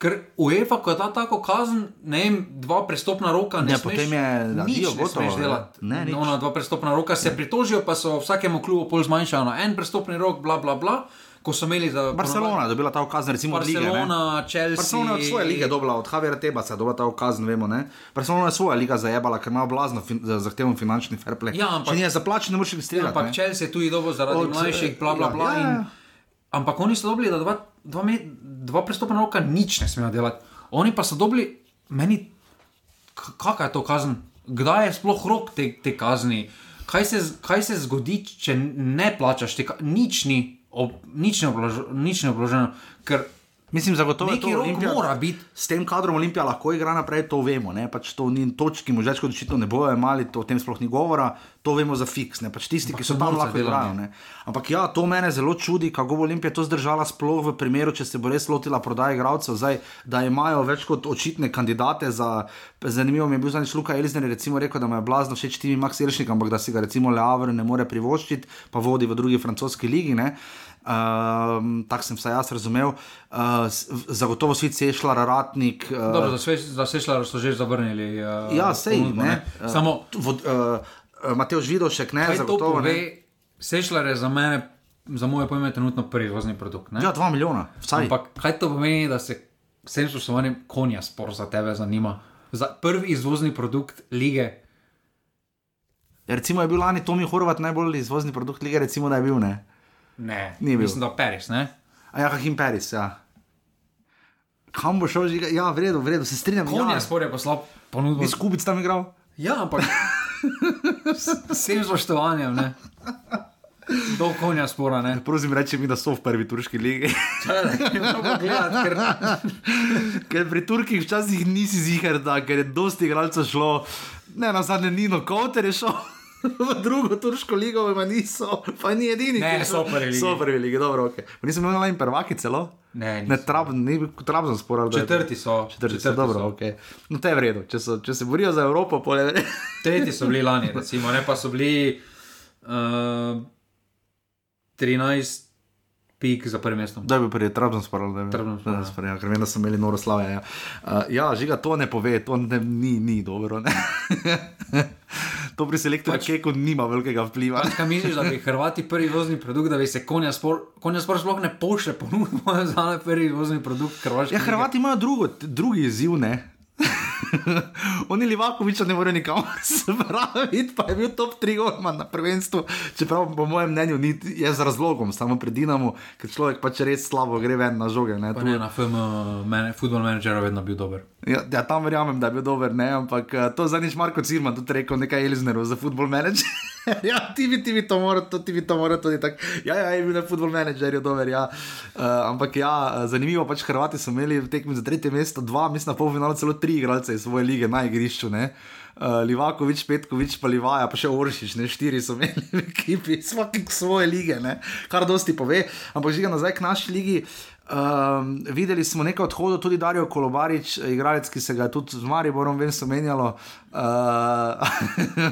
Ker UEFA, ko da tako kazen, ne vem, dva prestopna roka, ne, Ne, smeš, potem je nič adijo, ne gotovo, smeš ne. delati. Ne, nič. Ona dva prestopna roka se pritožijo, pa so vsakemu klubu pol zmanjšali na en prestopni rok, bla bla bla. Ko so imeli za Barcelona je dobila ta ukaz, recimo od lige. Barcelona, Chelsea. Barcelona je svoje lige dobila, od Javiera Tebasa je dobila ta ukaz, ne vemo. Ne? Barcelona je svoja liga zajebala, ker ima blazno fin zahteven finančni fair play. Ja, ampak- Če ni za plače, ne moreš Ja, registrirati. ampak ne. Chelsea je tudi dobro zaradi Od, mlajših, bla bla ja, bla. ja, in- ja. Ampak oni so dobili, da dva, dva, me, dva prestopna roka nič ne smejo delati. Oni pa so dobili, meni, kakšna je to kazen, kdaj je sploh rok te, te kazni, kaj se, kaj se zgodi, če ne plačaš, te, nič ni, ob, nič, ne oblož, nič ne obloženo. Ker Mislim, zagotovo je to Olimpija. mora biti. S tem kadrom Olimpija lahko igra naprej, to vemo. Ne? Pač to ni točki, možečko očitno ne bojo imeli, to o tem sploh ni govora, to vemo za fiks. Ne? Pač tisti, ki so tam lahko igrajo. ne. Ampak ja, to mene zelo čudi, kako bo Olimpija to zdržala, sploh v primeru, če se bo res lotila prodaje igralcev, zdaj, da imajo več kot očitne kandidate za. Zanimivo mi je bil zadnjič Luka Elizner, recimo rekel, da mu je blazno všeč Timi Max Iršnik, ampak da si ga recimo Leavre ne more privoščiti, pa vodi v drugi francoski ligi. Ne? Um, Tako sem vsaj jaz razumel. Uh, zagotovo svi cešla, ratnik. Uh, Dobro, za Sešljar so že zavrnili. Uh, ja, sej, ponudbo, ne. ne. Samo Vod, uh, Mateoš Vidošek, ne, kaj to zagotovo. Ne. Sešljar je za mene, za moje pojme, trenutno prvi vozni produkt. Ne? Ja, dva milijona, vsaj. Ampak kaj to pomeni, da se s tem spoštovanjem konja spor za tebe zanima? Za prvi izvozni produkt lige. Ja, recimo je bil lani Tomi Horvat najbolj izvozni produkt lige, recimo da je bil, ne. Ne, Ni bil. Mislim, da Paris, ne? A ja, Hakim Peris, ja. Kam bo šel, žiga? ja, v redu, v redu, se strinjam. Konja ja. spor je poslal ponudbo. Bi skupic tam igral? Ja, ampak s vsem spoštovanjem, ne? Do konja spora, ne? Prosim, reči mi, da so v prvi turški ligi. Gledati, ker ker pri Turkih včasih nisi ziger, da ker je dosti igralcev šlo, ne na zadnje Nino Kouter je šel. V drugo turško ligo, pa niso, pa ni edini. Ne, so prvi ligi. So prvi ligi, dobro, ok. Pa nisem imel najmanj prvaki celo. Ne, ne niso. trab, ni trabzon sporal. Četrti so. Četrti, četrti dobro, so. ok. No, to je v redu, če, so, če se borijo za Evropo, pole vre. Tretji so bili lani, recimo, ne pa so bili uh, 13 pik za prvim mestom. Da bil prvi trabzon sporal, da je Trabzonspor, ja. bil. Ja, ker vem, da so imeli noro slave. Ja. Uh, ja, žiga to ne pove, to ne, ni, ni dobro. To pri selektorju pač, Keku nima velikega vpliva. Pač, kaj misliš, da bi Hrvati prvi vozni produkt, da bi se konja spor, konja spor sploh ne pošle ponudbo za prvi vozni produkt Hrvaške? Ja, Hrvati imajo drugo, drugi izziv, ne? Oni Livakoviča ne morejo nikamor spraviti, pa je bil top 3 golman na prvenstvu. Čeprav po mojem mnenju ni z razlogom, samo pred Dinamo, ker človek pač res slabo gre ven na žoge. Ne, ne na FM, mene, football manager je vedno bil dober. Ja, ja, tam verjamem, da je bil dober, ne, ampak eh, to zadnjič Marko Cirman tudi rekel, nekaj Eliznerov za football manager. ja, ti bi, ti bi to moral, to ti bi to moral tudi tako. Ja, ja, je bil na football manager, je dober, ja. Uh, ampak ja, zanimivo pač Hrvati so imeli v tekmi za tretje mesto dva, mislim na polfinalu celo tri igralce iz svoje lige na igrišču. Ne? Uh, Livakovič, Petkovič, pa Livaja, pa še Oršič, ne štiri so imeli v ekipi, vsak svoje lige, ne? kar dosti pove. Ampak že nazaj k naši ligi. Um, videli smo nekaj odhodov, tudi Darijo Kolobarič, igralec, ki se ga je tudi z Mariborom vem spomenjalo. Uh,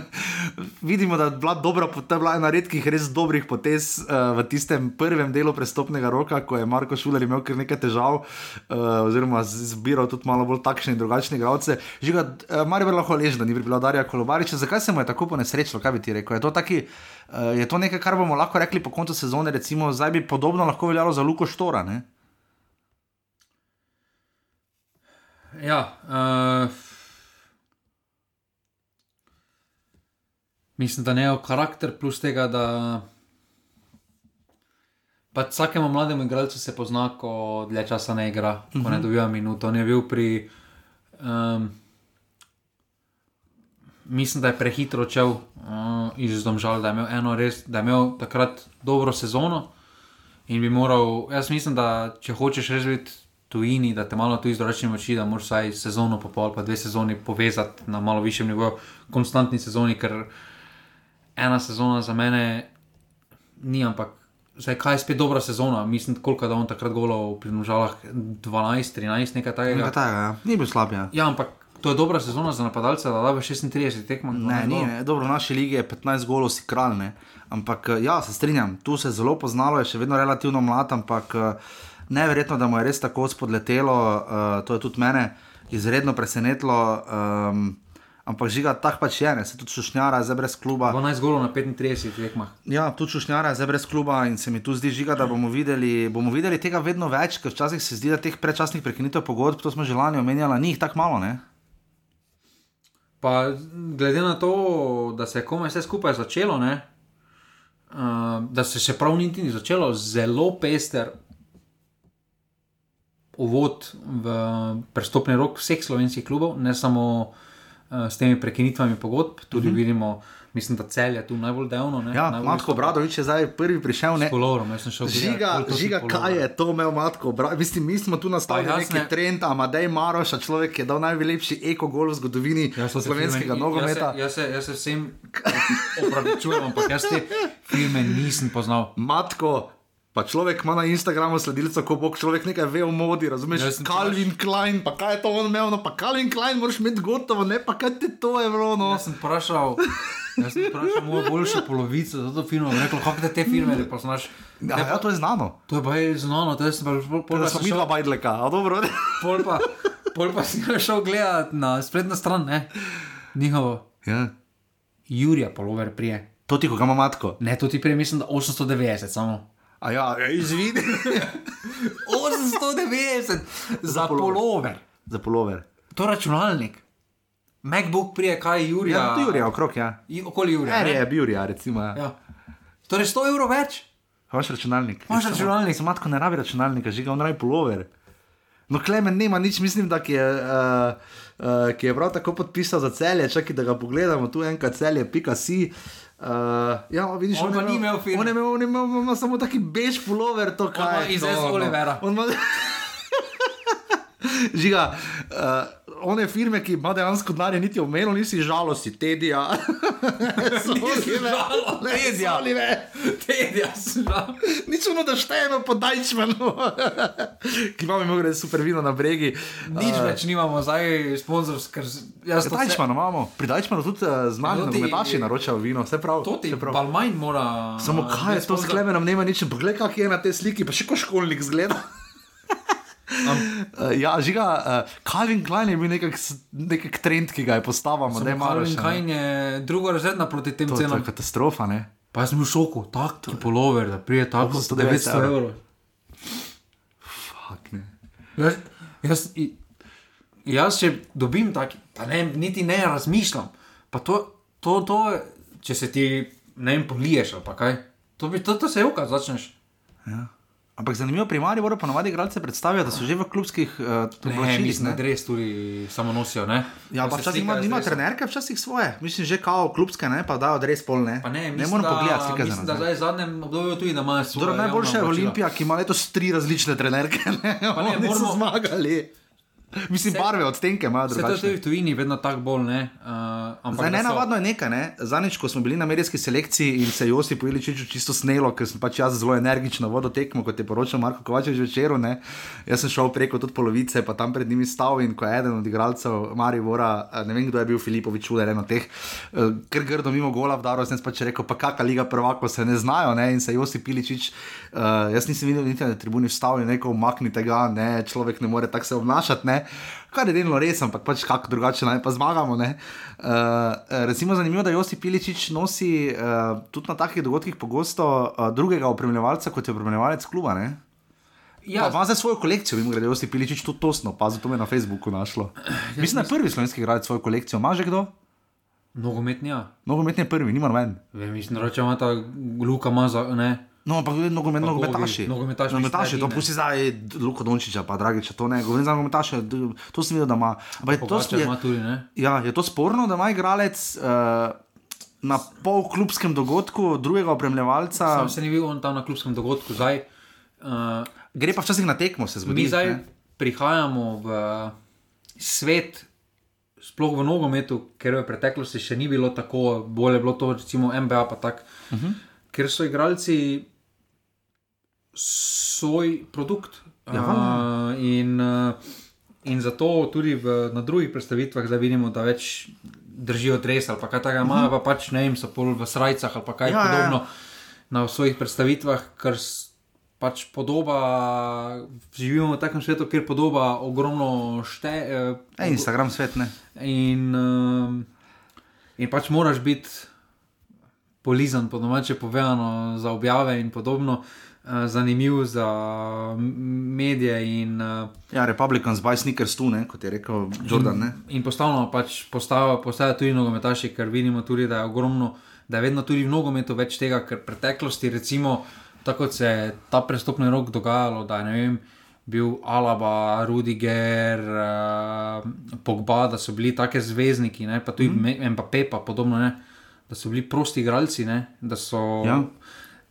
vidimo, da je bila dobra, to je bila ena redkih res dobrih potez uh, v tistem prvem delu prestopnega roka, ko je Marko Šuler imel kar nekaj težav, uh, oziroma zbiral tudi malo bolj takšne in drugačne igralce. Žiga, uh, Maribor lahko leži, da ni bila Darija Kolobarič. Zakaj se mu je tako ponesrečilo, kaj bi ti rekel? Je to, taki, uh, je to nekaj, kar bomo lahko rekli po koncu sezone, recimo, zdaj bi podobno lahko veljalo za Luko Štora? Ne? Ja, uh, mislim, da ne je karakter plus tega, da pač vsakemu mlademu igralcu se pozna, ko dlje časa ne igra, uh -huh. ko ne mhm. dobiva minuto. On je bil pri. Um, Mislim, da je prehitro odšel uh, iz domžal, da je imel eno res, da je imel takrat dobro sezono in bi moral. Jaz mislim, da če hočeš res biti tujini, da te malo tu izračunamo oči, da moraš vsaj sezono, pa pol, pa dve sezoni povezati na malo višjem nivoju, konstantni sezoni, ker ena sezona za mene ni, ampak zdaj, kaj je spet dobra sezona, mislim, koliko da on takrat golo pri nožalah 12, 13, nekaj takega. Nekaj takega, ja. ni bil slab. Ja. ja, ampak. To je dobra sezona za napadalce, da da v 36 tekmah. Ne, ni, ne, dobro, v naši lige je 15 golov, si kralj. Ampak ja, se strinjam, tu se je zelo poznalo, je še vedno relativno mlad, ampak. Uh, neverjetno, da mu je res tako spodletelo, uh, to je tudi mene izredno presenetilo. Um, Ampak žiga, tako pač je, ne? se tudi šušnjara, zdaj brez kluba. 12 golov na 35 tekmah. Ja, tudi šušnjara, zdaj brez kluba in se mi tu zdi žiga, da bomo videli, bomo videli tega vedno več, ker včasih se zdi, da teh predčasnih prekinitev pogodb, to smo že lani omenjali, ni jih tako malo. Ne? Pa glede na to, da se je komaj vse skupaj začelo, uh, da se še prav niti ni začelo, zelo pester, uvod v prestopni rok vseh slovenskih klubov, ne samo uh, s temi prekinitvami pogodb, tudi uh mhm. -huh. vidimo. Mislim, da cel je tu najbolj delno. Ja, Matko Bradovič je zdaj prvi prišel. Ne, Kolorom, žiga, gledati, žiga kaj je to imel Matko Bradovič? Mislim, mi smo tu nastavili neki ne... trend, Amadej Maroš, človek, je dal najlepši eko-gol v zgodovini ja, slovenskega nogometa. Jaz, jaz, jaz se vsem opravičujem, ampak jaz te filme nisem poznal. Matko, Pa človek ima na Instagramu sledilce, ko bo človek nekaj ve o modi, razumeš? Ja, Calvin praš... Klein, pa kaj je to on imel, no pa Calvin Klein moraš imeti gotovo, ne pa kaj ti to je bilo. No. Jaz sem vprašal. Jaz sem vprašal mojo boljšo polovico za to film, rekel, kako te te filme poznaš. Ja, ne, ja, to je znano. To je baj znano, to je sem pa pol pa šel. Dva bajdleka, a dobro. pol pa, pol pa si šel gledat na spletno stran, ne? Njihovo. Ja. Jurija polover prije. To ti, ko ga ima matko? Ne, to ti prije mislim, da 890 samo. A ja, izvidi. 890 za polover. Za polover. To je računalnik. MacBook prije, kaj je Jurija. Ja, je Jurija, okrog ja. Okoli Jurija. Ne, je Jurija, recimo. Ja. Ja. Torej 100 evrov več. Imaš računalnik. Imaš računalnik. Samo matko ne rabi računalnika, žiga, on rabi polover. No, Klemen nema nič, mislim, da je, uh, uh, ki je prav tako podpisal za celje, čakaj, da ga pogledamo, tu enkrat celje, pika si. Uh, ja, vidiš, on, on ni imel filma. On je imel, on imel, on imel samo taki bež pullover, to kaj je. Iz Olivera. No. Žiga, uh, one firme, ki ima dejansko denar, niti omenil, nisi žalosti, tedija. Tedija. Tedija. Nič ono, da štejemo po Dajčmanu, ki imamo imel res super vino na bregi. Nič uh, več nimamo, zdaj sponzorski. Dajčmanu imamo, pri Dajčmanu tudi uh, znani, da metači naročajo vino, vse prav. To ti je prav. Balmajn mora. Samo kaj je to, s klemenom nema nič, poglej, kak je na tej sliki, pa še ko školnik zgleda. Uh, ja, žiga, uh, Calvin Klein je bil nekak, s- nekak trend, ki ga je postavil, da je Calvin še. Klein je drugo razredna proti tem To, to cenam. je katastrofa, ne? Pa jaz sem v šoku, tak polover, da prije tako 890 900 evrov. Fak, ne. Jaz, jaz, jaz če dobim tak, pa ne, niti ne razmišljam. Pa to, to, to, če se ti ne vem, poliješ ali pa kaj, to, bi, to, to se joka začneš. Ja. Ampak zanimivo, pri Mariboru pa navadi igralce predstavijo, da so že v klubskih uh, Ne, oblačilih. da res tudi samo nosijo. Ne? Ja, pa se včasih ima, dresom. trenerke, včasih svoje. Mislim, že kao klubske, ne, pa dajo res pol ne. Pa ne, ne mislim, moram da, pogledati mislim, da nazaj. zdaj v zadnjem obdobju tudi, da imajo svoje. Torej, najboljša je. Olimpija, ki ima letos tri različne trenerke. Ne, Pa ne, moramo- zmagali. Mislim, Se- barve odtenke imajo Se to je tudi v tujini, vedno tako bolj, ne. Uh, Zdaj, da ne so- navadno je nekaj, ne? zanič, ko smo bili na medijski selekciji in se Josip Iličič čisto snelo, ker sem pač jaz zelo energično vodo tekmo, kot je poročal Marko Kovačev večeru. Ne? Jaz sem šel preko tudi polovice, pa tam pred njimi stal in ko je eden od igralcev Marivora, eh, ne vem kdo je bil Filipovič, uler eno teh, eh, ker grdo mimo gola vdaro, sem pač rekel, pa kakšna liga prvako se ne znajo ne? in se Josip Iličič, uh, jaz nisem videl niti na tribuni vstal in rekel, maknite ga, ne, človek ne more tako se obnašati. Ne? Kar je delno res, ampak pač kako drugače naj pa zmagamo. Uh, recimo zanimivo, da Josip Piličič nosi uh, tudi na takih dogodkih pogosto uh, drugega opremljevalca, kot je opremljevalec kluba. Ne? Ja, Ja, ima zdaj svojo kolekcijo, vem, da je Josip Piličič tudi tosno, pa zato me je na Facebooku našlo. Mislim, da je prvi slovenski igralec svojo kolekcijo, ima že kdo? nogometni, ja. Nogometni je prvi, nima noben. Vem, mislim, da če ima ta Luka Maza, ne. No, ampak nogomet, Pa nogometaši. Nogometaši nogometaši to pusti zdaj Luko Dončiča, pa Dragiča, to ne, govorim za nogometaše, to sem videl, da ima. Ampak je to, je, tudi, ne. Ja, je to sporno, da ima igralec uh, na polklubskem dogodku drugega opremljevalca? Sam se ni bil on tam na klubskem dogodku. Zdaj, uh, Gre pa včasih na tekmo, se zgodi. mi zdaj ne. prihajamo v svet, sploh v nogometu, ker v preteklosti še ni bilo tako, bolje je bilo to, recimo MBA, pa tako. Uh Mhm. -huh. Ker so igralci svoj produkt. Ja. Uh, in, uh, in zato tudi v, na drugih predstavitvah vidimo, da več držijo dres ali kaj takega, imajo pa pač ne vem, so pol v srajcah ali kaj Mhm. Ja, ja, ja. podobno na svojih predstavitvah, ker pač podoba, živimo v takem svetu, kjer podoba ogromno šteje. E, Instagram svet ne. In, um, in pač moraš biti polizan, po domače povedano, za objave in podobno, uh, zanimiv za medije. In, uh, Ja, Republicans buy sneakers tu, ne, kot je rekel Jordan. Ne. in postavljamo pač postajajo postaja tudi nogometaši, ker vidimo tudi, da je ogromno, da je vedno tudi v nogometu več tega, ker v preteklosti, recimo, tako kot se je ta prestopni rok dogajalo, da ne vem. Bil Alaba, Rudiger, uh, Pogba, da so bili taki zvezdniki, ne? pa tudi mm. Mbappé, pa podobno, ne? da so bili prosti igralci, ne? da so. Ja.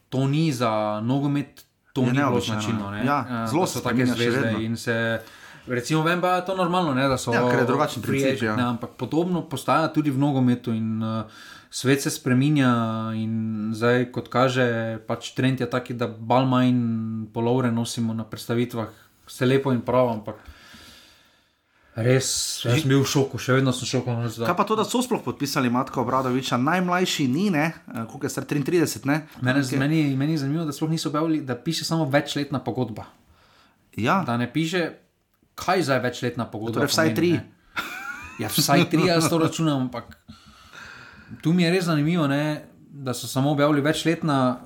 To ni za nogomet, to Je ni bilo značilno. ne. ja. Eh, Zelo da so take spreminja zvezde in se. Recimo, vem pa, je to normalno, ne, da so Ja, ker je drugačen free princip, agent, ja. ne, ampak podobno postaja tudi v nogometu in uh, svet se spremenja. In zdaj, kot kaže, pač trend je taki, da bal manj polovre nosimo na predstavitvah, vse lepo in prav, ampak res, jaz sem bil v šoku, še vedno sem šokovan. Kaj pa to, da so sploh podpisali Matka Obradoviča, najmlajši ni, ne, Eh, koliko je star 33, ne? Mene, Nekaj- meni, meni je zanimivo, da sploh niso objavili, da piše samo večletna pogodba. Ja, Da ne piše, kaj zdaj večletna pogodba. Torej vsaj pomeni, tri. ne. Ja, vsaj tri, jaz to računam, ampak tu mi je res zanimivo, ne, da so samo objavili večletna.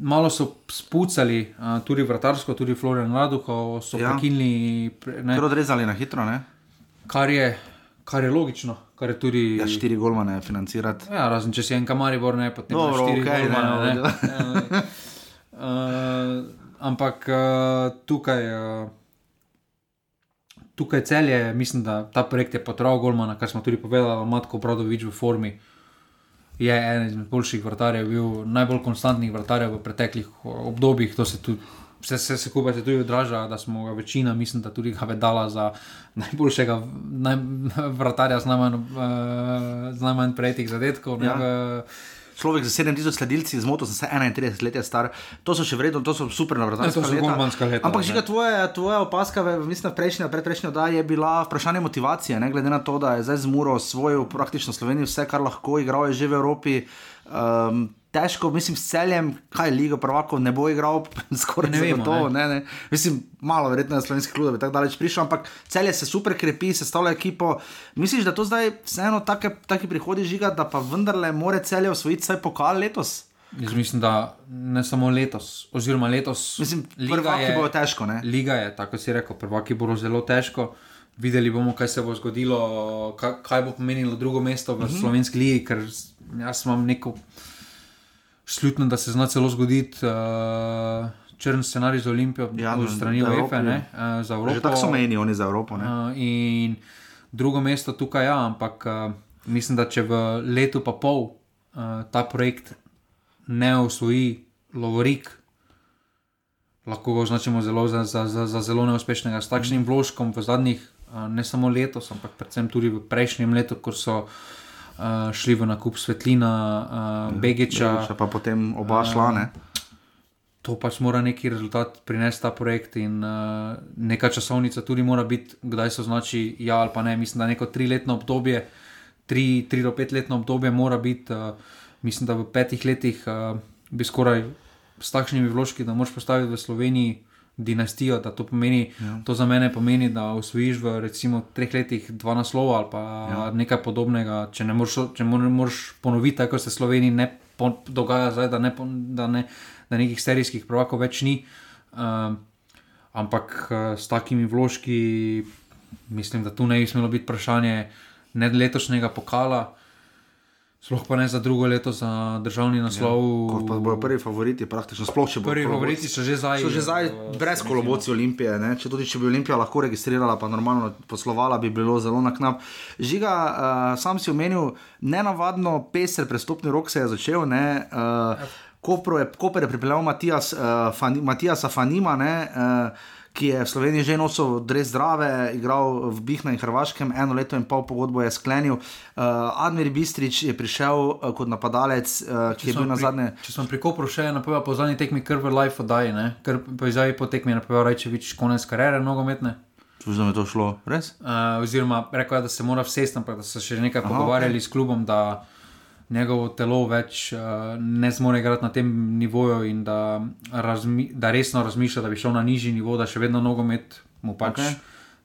Malo so spucali, uh, tudi vrtarsko, tudi Florian Raduho, so Ja. prekinili, pre- ne, ker odrezali na hitro, ne? kar, je, kar je logično. Kar je tudi, Ja, štiri golmane financirati. Ja, razen če si en kamaribor, ne potem Dobro, imaš štiri ne, golmane, no, ne. Uh, ampak uh, tukaj, uh, tukaj cel je, mislim, da ta projekt je potreboval Golmana, kar smo tudi povedali, Matko Bradovič v formi. Je eden izmed boljših vrtarjev, bil najbolj konstantnih vrtarjev v preteklih obdobjih. To se tudi, vse se skupaj se tudi odraža, da smo ga večina, mislim, da tudi ga vedala za najboljšega naj, vrtarja z najmanj, uh, z najmanj prejetih zadetkov. Ja. Ja. Človek z 7000 sledilci, zmotil sem se 31 let star, to so še vredno, to so super Ja, navrzanska to so golmanska leta, Ampak žiga tvoja, tvoja opaska, mislim, prejšnja, predprejšnja oddaja je bila vprašanje motivacije, ne glede na to, da je zdaj z Muro osvojil praktično Slovenijo vse, kar lahko, igral je že v Evropi. Um, težko, mislim, s celjem, kaj Liga prvakov ne bo igral, skoraj Ne vemo, vemo. ne. Ne, ne. Mislim, malo verjetno je slovenski klub, da bi tako daleč prišel, ampak celje se super krepi, sestavlja ekipo. Misliš, da to zdaj vseeno take, taki prihodi žiga, da pa vendarle more celje osvojiti vsaj pokal letos? Jaz mislim, da ne samo letos, oziroma letos. Mislim, prvaki je- bojo težko, ne? Liga je, tako si rekel, prvaki bodo zelo težko. Videli bomo, kaj se bo zgodilo, kaj, kaj bo pomenilo drugo mesto v uh -huh. slovenski ligi, ker jaz imam neko slutno, da se zna celo zgoditi uh, črn scenarij za Olimpijo, Ja, ja, no, od strani UEFA, ne, uh, za Evropo. Že tako so meni oni za Evropo. Ne? Uh, in drugo mesto tukaj, ja, ampak uh, mislim, da če v letu pa pol uh, ta projekt ne osvoji Lovorik, lahko ga označimo zelo za, za, za, za zelo neuspešnega. S takšnim vložkom v zadnjih, uh, ne samo letos, ampak predvsem tudi v prejšnjem letu, ko so uh, šli v nakup Svetlina, uh, Begeča. Če pa potem oba šla, ne? To pač mora neki rezultat prinesti ta projekt, in uh, neka časovnica tudi mora biti, kdaj se označi ja ali pa ne. Mislim, da neko triletno obdobje, tri, tri do petletno obdobje mora biti, uh, mislim, da v petih letih uh, bi skoraj s takšnimi vložki, da moš postaviti v Sloveniji dinastijo. Da to, pomeni, ja. to za mene pomeni, da osvojiš v recimo treh letih dva naslova ali pa ja. nekaj podobnega. Če ne moreš, če moreš ponoviti, tako se Sloveniji ne po, dogaja zdaj, da, ne, da, ne, da nekih serijskih prvakov več ni. Um, ampak uh, s takimi vložki, mislim, da tu ne bi smelo biti vprašanje ne letošnjega pokala. Sploh pa ne za drugo leto, za državni naslov. Ko pa bojo prvi favoriti, praktično sploh če bodo. Prvi koloboci. favoriti so že zdaj. So že zdaj eh, brez koloboci Olimpije. Ne? Če tudi če bi Olimpija lahko registrirala, pa normalno poslovala, bi bilo zelo na knap. Žiga, uh, sam si omenil, nenavadno pester prestopni rok se je začel. Ne? Uh, Koper je, Koper je pripeljal Matijas, uh, Fani, Matijasa Fanima, ne, uh, ki je v Sloveniji že nosil res zdrave, igral v Bihna in Hrvaškem, eno leto in pol pogodbo je sklenil. Uh, Admir Bistrič je prišel uh, kot napadalec, uh, ki je Če bil sem na zadnje. Če sem pri Kopru še napovedal po zadnji tekmi, kar v live oddaji, ker po izjavi po tekmi je napovedal Rečevič konec kariere nogometne. Služno mi je to šlo, res? Uh, oziroma, rekel je, da se mora vsesti, ampak da so še nekaj pogovarjali okay. s klubom, da njegovo telo več uh, ne zmore igrati na tem nivoju in da, razmi, da resno razmišlja, da bi šel na nižji nivo, da še vedno nogomet mu pač okay.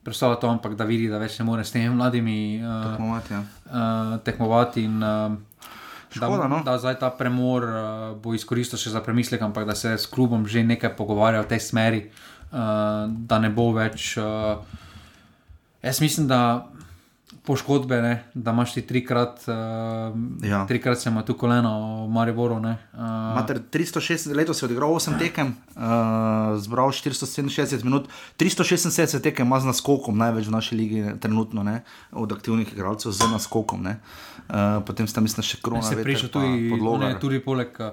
predstavlja to, ampak da vidi, da več ne more s temi mladimi uh, Tekmovati, ja. uh, tekmovati. In, uh, Škoda, da, no. da zdaj ta premor uh, bo izkoristil še za premislek, ampak da se s klubom že nekaj pogovarja v tej smeri, uh, da ne bo več. Uh, jaz mislim, da poškodbe, ne, da imaš ti trikrat, uh, Ja. trikrat se ima tu koleno v Mariboru. ne, Uh, Mater 360 letos je odigral 8 tekem, uh, zbral 467 minut, 376 tekem ima z naskokom, največ v naši ligi trenutno, ne, od aktivnih igralcev z naskokom. Ne. Uh, potem sta mislim še krona. se prišel tudi, tudi poleg uh,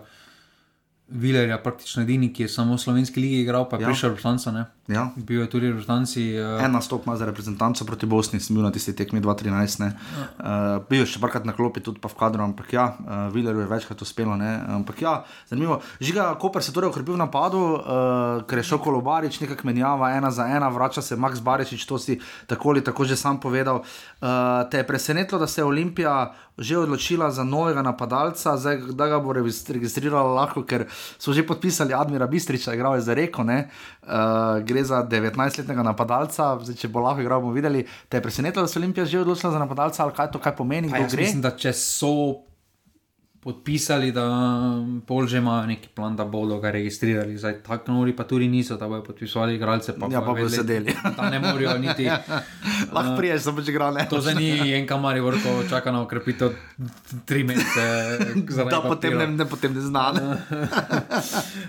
Vilerja, praktično edini, ki je samo v slovenski ligi igral, pa je Ja. ja. prišel v Štanca. Ja. Bil je tudi v Štanci. Uh, En nastop ima za reprezentanco proti Bosni, sem bil na tisti tekmi 2013. ne. Uh, bil je še parkrat na klopi, tudi pa v kadru, ampak ja, uh, Vilerju je večkrat uspelo. Ne. Ampak ja, zanimivo. Žiga, Koper se torej okrepil v napadu, uh, ker je šel Kolobarič, nekako menjava ena za ena, vrača se Max Barišič, to si tako ali tako že sam povedal. Uh, te je presenetilo, da se je Olimpija že odločila za novega napadalca, zdaj da ga bo regis- registrirala lahko, ker so že podpisali Admira Bistriča, igral je za reko, ne. Uh, gre za 19-letnega napadalca, zdaj, če bo lahko igral, bomo videli. Te je presenetilo, da se Olimpija že odločila za napadalca, ali kaj to kaj pomeni, gre. mislim, da če so podpisali, da pol že imajo neki plan, da bodo ga registrirali. Zdaj, tako nori pa tudi niso, da bodo podpisovali igralce. Pa Ja, pa bodo sedeli. Da ne morajo niti. Lahko priješ, da boš igral. To zdaj ni en kamari vrko, čaka na ukrepitev tri mesece. Da potem ne, ne, potem ne zna. Ne.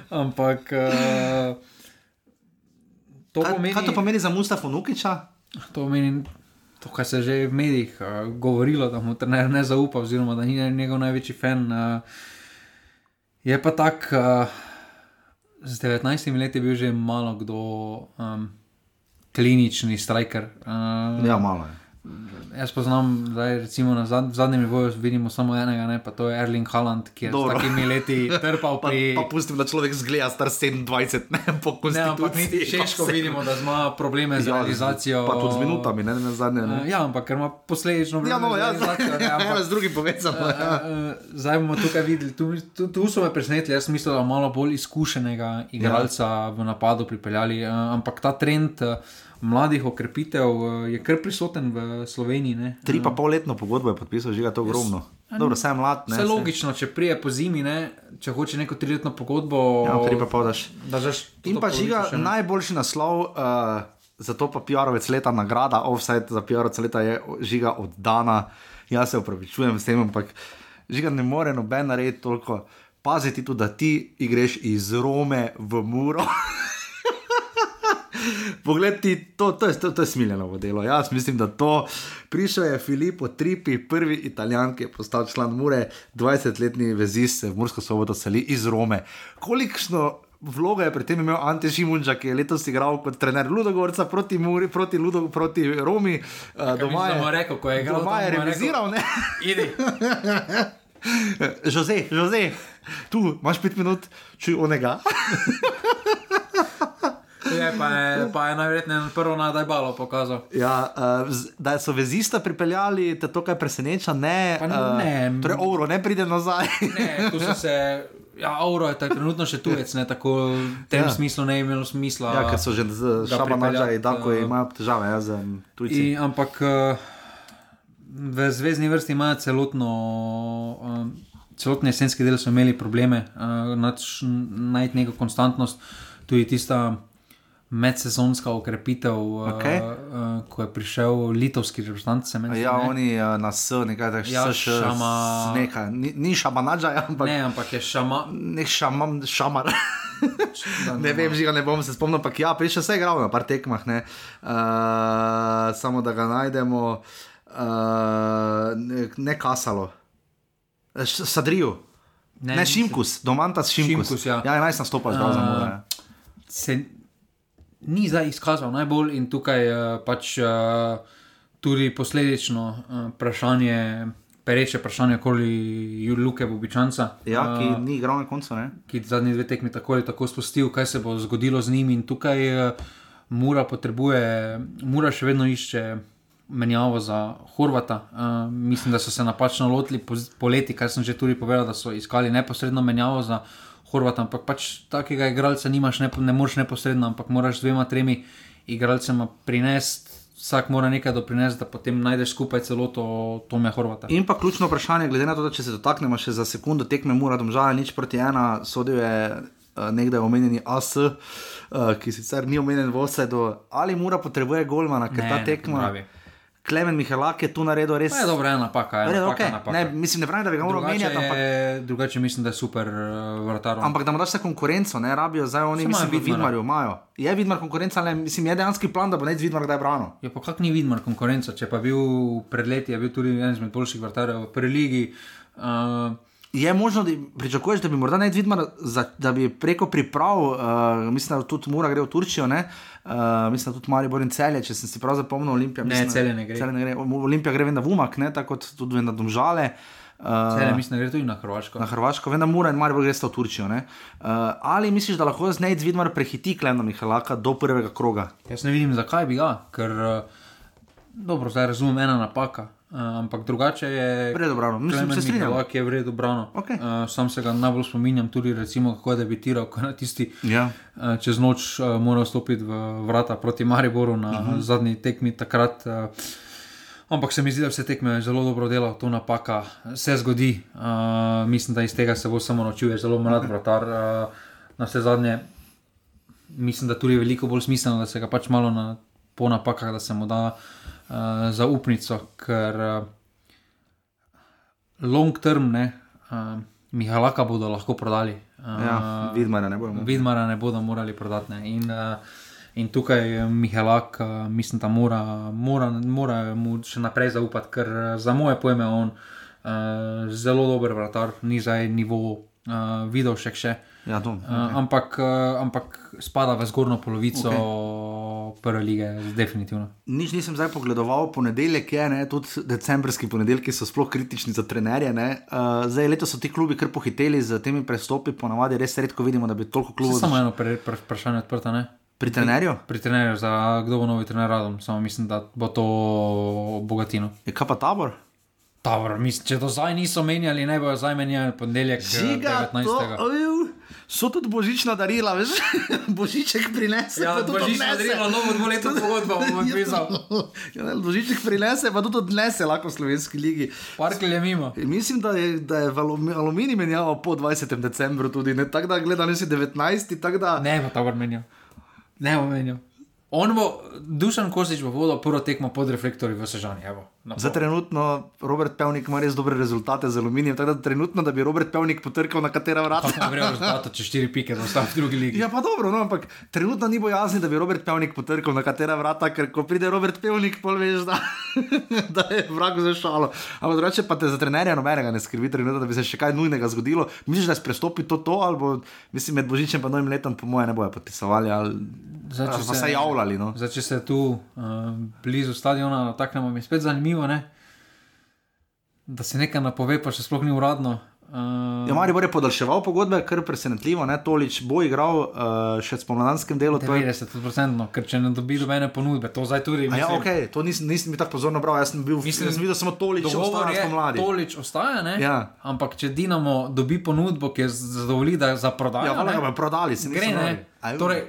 Ampak uh, to, Kaj, pomeni, kaj to pomeni za Mustafa Nukiča? to pomeni. To, kar se je že v medijih uh, govorilo, da mu trener ne zaupa, oziroma da ni njegov največji fan. Uh, je pa tak, uh, z 19 leti je bil že malo kdo um, klinični striker. Uh, Ja, malo je. Jaz poznam, zdaj, recimo na zad, zadnjem nivoju vidimo samo enega, ne, pa to je Erling Haaland, ki je Dobro. s takimi leti trpal Pa, pri. pa pustim, da človek zgleda star 27, ne po Ne, ampak niti konstituciji. pa Češko vse. vidimo, da ima probleme z Ja, realizacijo. Pa tudi z minutami, ne, ne zadnje. Ne. Uh, ja, ampak ker ima posledično Ja, no, ja, ne, ja, ampak- z drugim povezano. Uh, Ja. uh, zdaj bomo tukaj videli, tu, tu, tu so me presenetili. Jaz sem mislil, da malo bolj izkušenega igralca ja. v napadu pripeljali. Ampak ta trend uh, mladih okrepitev uh, je kar prisoten v Sloveniji. Ne? Tri pa pol letno pogodbo je podpisal, že ga to ogromno. Dobro, vse je mlad, ne. Vse saj- logično, če prije po zimi, ne, če hoče neko triletno pogodbo, Ja, tri pa pol daš. da daš In pa žiga najboljši naslov, uh, zato pa PR-ovec leta nagrada, offside za PR-ovec leta je žiga oddana. Jaz se upravičujem s tem, ampak žiga ne more noben narediti toliko. Paziti tudi, da ti greš iz Rome v Muro. Poglej, ti, to, to, je, to, to je smiljeno delo. Jaz mislim, da to prišel je Filippo Tripi, prvi italijan, ki je postal član Mure, 20-letni vezist se v Mursko soboto seli iz Rome. Kolikšno vlogo je pri tem imel Ante Šimunča, ki je letos igral kot trener Ludogorca proti, Muri, proti, Ludo, proti Romi, uh, doma je rekel, ko je igral doma je reviziral, ne? Idi. Žoze, Žoze, tu imaš pet minut, čuj onega. Je, pa, je, pa je najverjetneje prvo nadajbalo pokazal. Ja, uh, da so vezista pripeljali, te to kaj preseneča, ne. Pa ne. torej, Ouro ne pride nazaj. Ne, tu so se. Ja, Auro je trenutno še tujec, ne tako v tem Ja. smislu ne imelo smisla. ja, ker so že pripeljati, in tako imajo težave ja, z tujci. In, ampak eh, v zvezdni vrsti imajo celotno, um, celotni jesenski del so imeli probleme, uh, najti neko konstantnost, tudi tista medsezonska okrepitev, Okej. uh, uh, ko je prišel litovski reprezentant. Ja, ne? oni uh, na S, nekaj takega, Ja, š, šama- nekaj, ni, ni šabanača, ampak Ne, ampak je šama. nek šamam, šamar. Da, ne vem, že ga ne bom se spomnil, ampak ja, prišel se je igral na par tekmah, ne. Uh, samo da ga najdemo, uh, ne, ne kasalo. Sadriju. Ne, ne Šimkus, Domantas Šimkus. Šimkus, ja. ja 11 nastopa zdaj za Uh, mora. ja. se ni zdaj izkazal najbolj in tukaj uh, pač uh, tudi posledično uh, vprašanje, pereče vprašanje okoli Luke Bobičanca. Ja, ki uh, ni igral na koncu, ne. ki zadnji dve tekmi tako ali tako spustil, kaj se bo zgodilo z njim. In tukaj uh, Mura potrebuje, Mura še vedno išče menjavo za Horvata. Uh, mislim, da so se napačno lotili po, po leti, kar sem že tudi povedal, da so iskali neposredno menjavo za Horvata, ampak pač takega igralca nimaš, ne, ne moreš neposredno, ampak moraš z dvema, tremi igralcema prinesti. Vsak mora nekaj doprinesti, da potem najdeš skupaj celoto Tome Horvata. In pa ključno vprašanje, glede na to, da če se dotaknemo še za sekundo tekme, mora domžala nič proti ena, sodil je uh, nekdaj omenjeni AS, uh, ki sicer ni omenjen v Osedu, ali mora potrebuje golmana, ker Ne, ta ne tekma. pravi. Klemen Mihalak je tu naredil res. Je dobro, ena napaka, ena napaka, okay. napaka. ne, mislim, ne pravim, da bi ga moral menjati, ampak, je, drugače mislim, da je super uh, vratar. ampak da mu daš se konkurenco, ne rabijo zdaj oni, mislim, v Vidmarja. Vidmarju imajo. Je Vidmar konkurenca, ali mislim, je dejanski plan, da bo nec Vidmar kdaj branil. Ja, pa kak ni vidmar konkurenca, če pa je bil pred leti, je bil tudi eden izmed boljših vrtarjev v preligi. Uh, Je možno, da pričakuješ, da bi morda nec Vidmar, za, da bi preko priprav, uh, mislim, da tudi Mura gre v Turčijo, ne? Uh, mislim, da tudi Maribor in Celje, če sem si prav zapomnil, Olimpija. Ne, mislim, da- Celje ne gre. Celje ne gre. Olimpija gre da v Umak, ne, tako kot tudi da Domžale. Uh, Cele, mislim, da gre tudi na Hrvaško. Na Hrvaško, vem, da Mura in Maribor gresta v Turčijo. Uh, ali misliš, da lahko z Nec Vidmar prehiti Klemna Mihalaka do prvega kroga? Jaz ne vidim, zakaj bi ga, ker uh, dobro, zdaj razumem ena napaka. Uh, ampak drugače je. V redu brano. Mislim, Klemen se strinjam. Mihalak je v redu brano. Okej. Uh, sam se ga najbolj spominjam, tudi recimo, kako je debitiral, ko je na tisti Ja. uh, čez noč uh, moral stopiti v vrata proti Mariboru na uh Mhm. -huh. zadnji tekmi takrat. Uh, Ampak se mi zdi, da vse tekme zelo dobro dela, to napaka se zgodi. Uh, mislim, da iz tega se bo samo naučil, je zelo mlad vratar. Uh, na vse zadnje, mislim, da tudi je veliko bolj smiselno, da se ga pač malo na, po napakah, da se mu da uh, zaupnico, ker uh, long term, ne, uh, Mihalaka bodo lahko prodali. Uh, Ja, Vidmara ne bomo. Vidmara ne bodo morali prodati. Ne. In, uh, in tukaj je Mihalak, uh, mislim, da mora, mora, mora mu še naprej zaupati, ker uh, za moje pojme on uh, zelo dober vratar, ni zdaj nivo uh, videl še še. Ja, to, Uh, ampak, uh, ampak spada v zgornjo polovico okay. prve lige, definitivno. Nič nisem zdaj pogledoval, ponedeljek je, ne, tudi decembrski ponedeljki so sploh kritični za trenerje. Uh, zdaj letos so ti klubi kar pohiteli z temi prestopi, ponavadi res redko vidimo, da bi toliko klubov. Samo eno pre, pre, vprašanje odprto, ne? Pri trenerju? Pri trenerju, za kdo bo novi trener radom, samo mislim, da bo to bogatino. Je kaj pa tabor? Tabor, mislim, če do zdaj niso menjali, ne bojo zdaj menjali ponedeljek Žiga, 19. to, so tudi božična darila, veš, božiček prinese. Ja, pa tudi božično odnese. darilo, novo dvoletno pogodbo bom pisal. Ja, božiček prinese, pa tudi odnese lahko v slovenski ligi. Parkel je mimo. In Mislim, da je, da je aluminij menjal po 20. decembru tudi, ne tako da gledam, da si 19. tako da. Ne bo tabor menjal. Ne menjal. On bo, Dušan Kosič bo vodil prvo tekmo pod reflektorji v Sežani. Evo, Za trenutno Robert Pevnik ima res dobre rezultate z aluminijem, tako da trenutno, da bi Robert Pevnik potrkal na katera vrata. Pa ne gre rezultato, če štiri pike, da ostane v drugi ligi. Ja, pa dobro, no, ampak trenutno ni bojazni, da bi Robert Pevnik potrkal na katera vrata, ker ko pride Robert Pevnik, pol veš, da, da je vrag za šalo. Ampak drugače pa te za trenerja nobenega ne skrbi, trenutno, da bi se še kaj nujnega zgodilo. Misliš, da je prestopi to, to ali bo, mislim, med božičem in novim letom, po mojem, ne bojo podpisovali ali Zdaj, se- se javljali. No. Zdaj, če se tu uh, blizu stadiona dotaknemo, mi je spet zanimivo, ne? da se nekaj napove, pa še sploh ni uradno. Uh, Ja, Mari bo je podaljševal pogodbe, kar je presenetljivo, ne, Tolič bo igral uh, še s pomladanskim delom. to je- 90%, ker če ne dobi dobene ponudbe, to zdaj tudi A Ja, ok, to nisem, nisem tako pozorno bral, jaz sem bil Mislim, mislim, sem videl samo Dogovor da je, smo mladi. Tolič ostaja, ne? Ja. ampak če Dinamo dobi ponudbo, ki je zadovolji, da je za prodajo, Ja, valjda ne, ga bodo prodali, se gre niso ne. nori. A, Torej,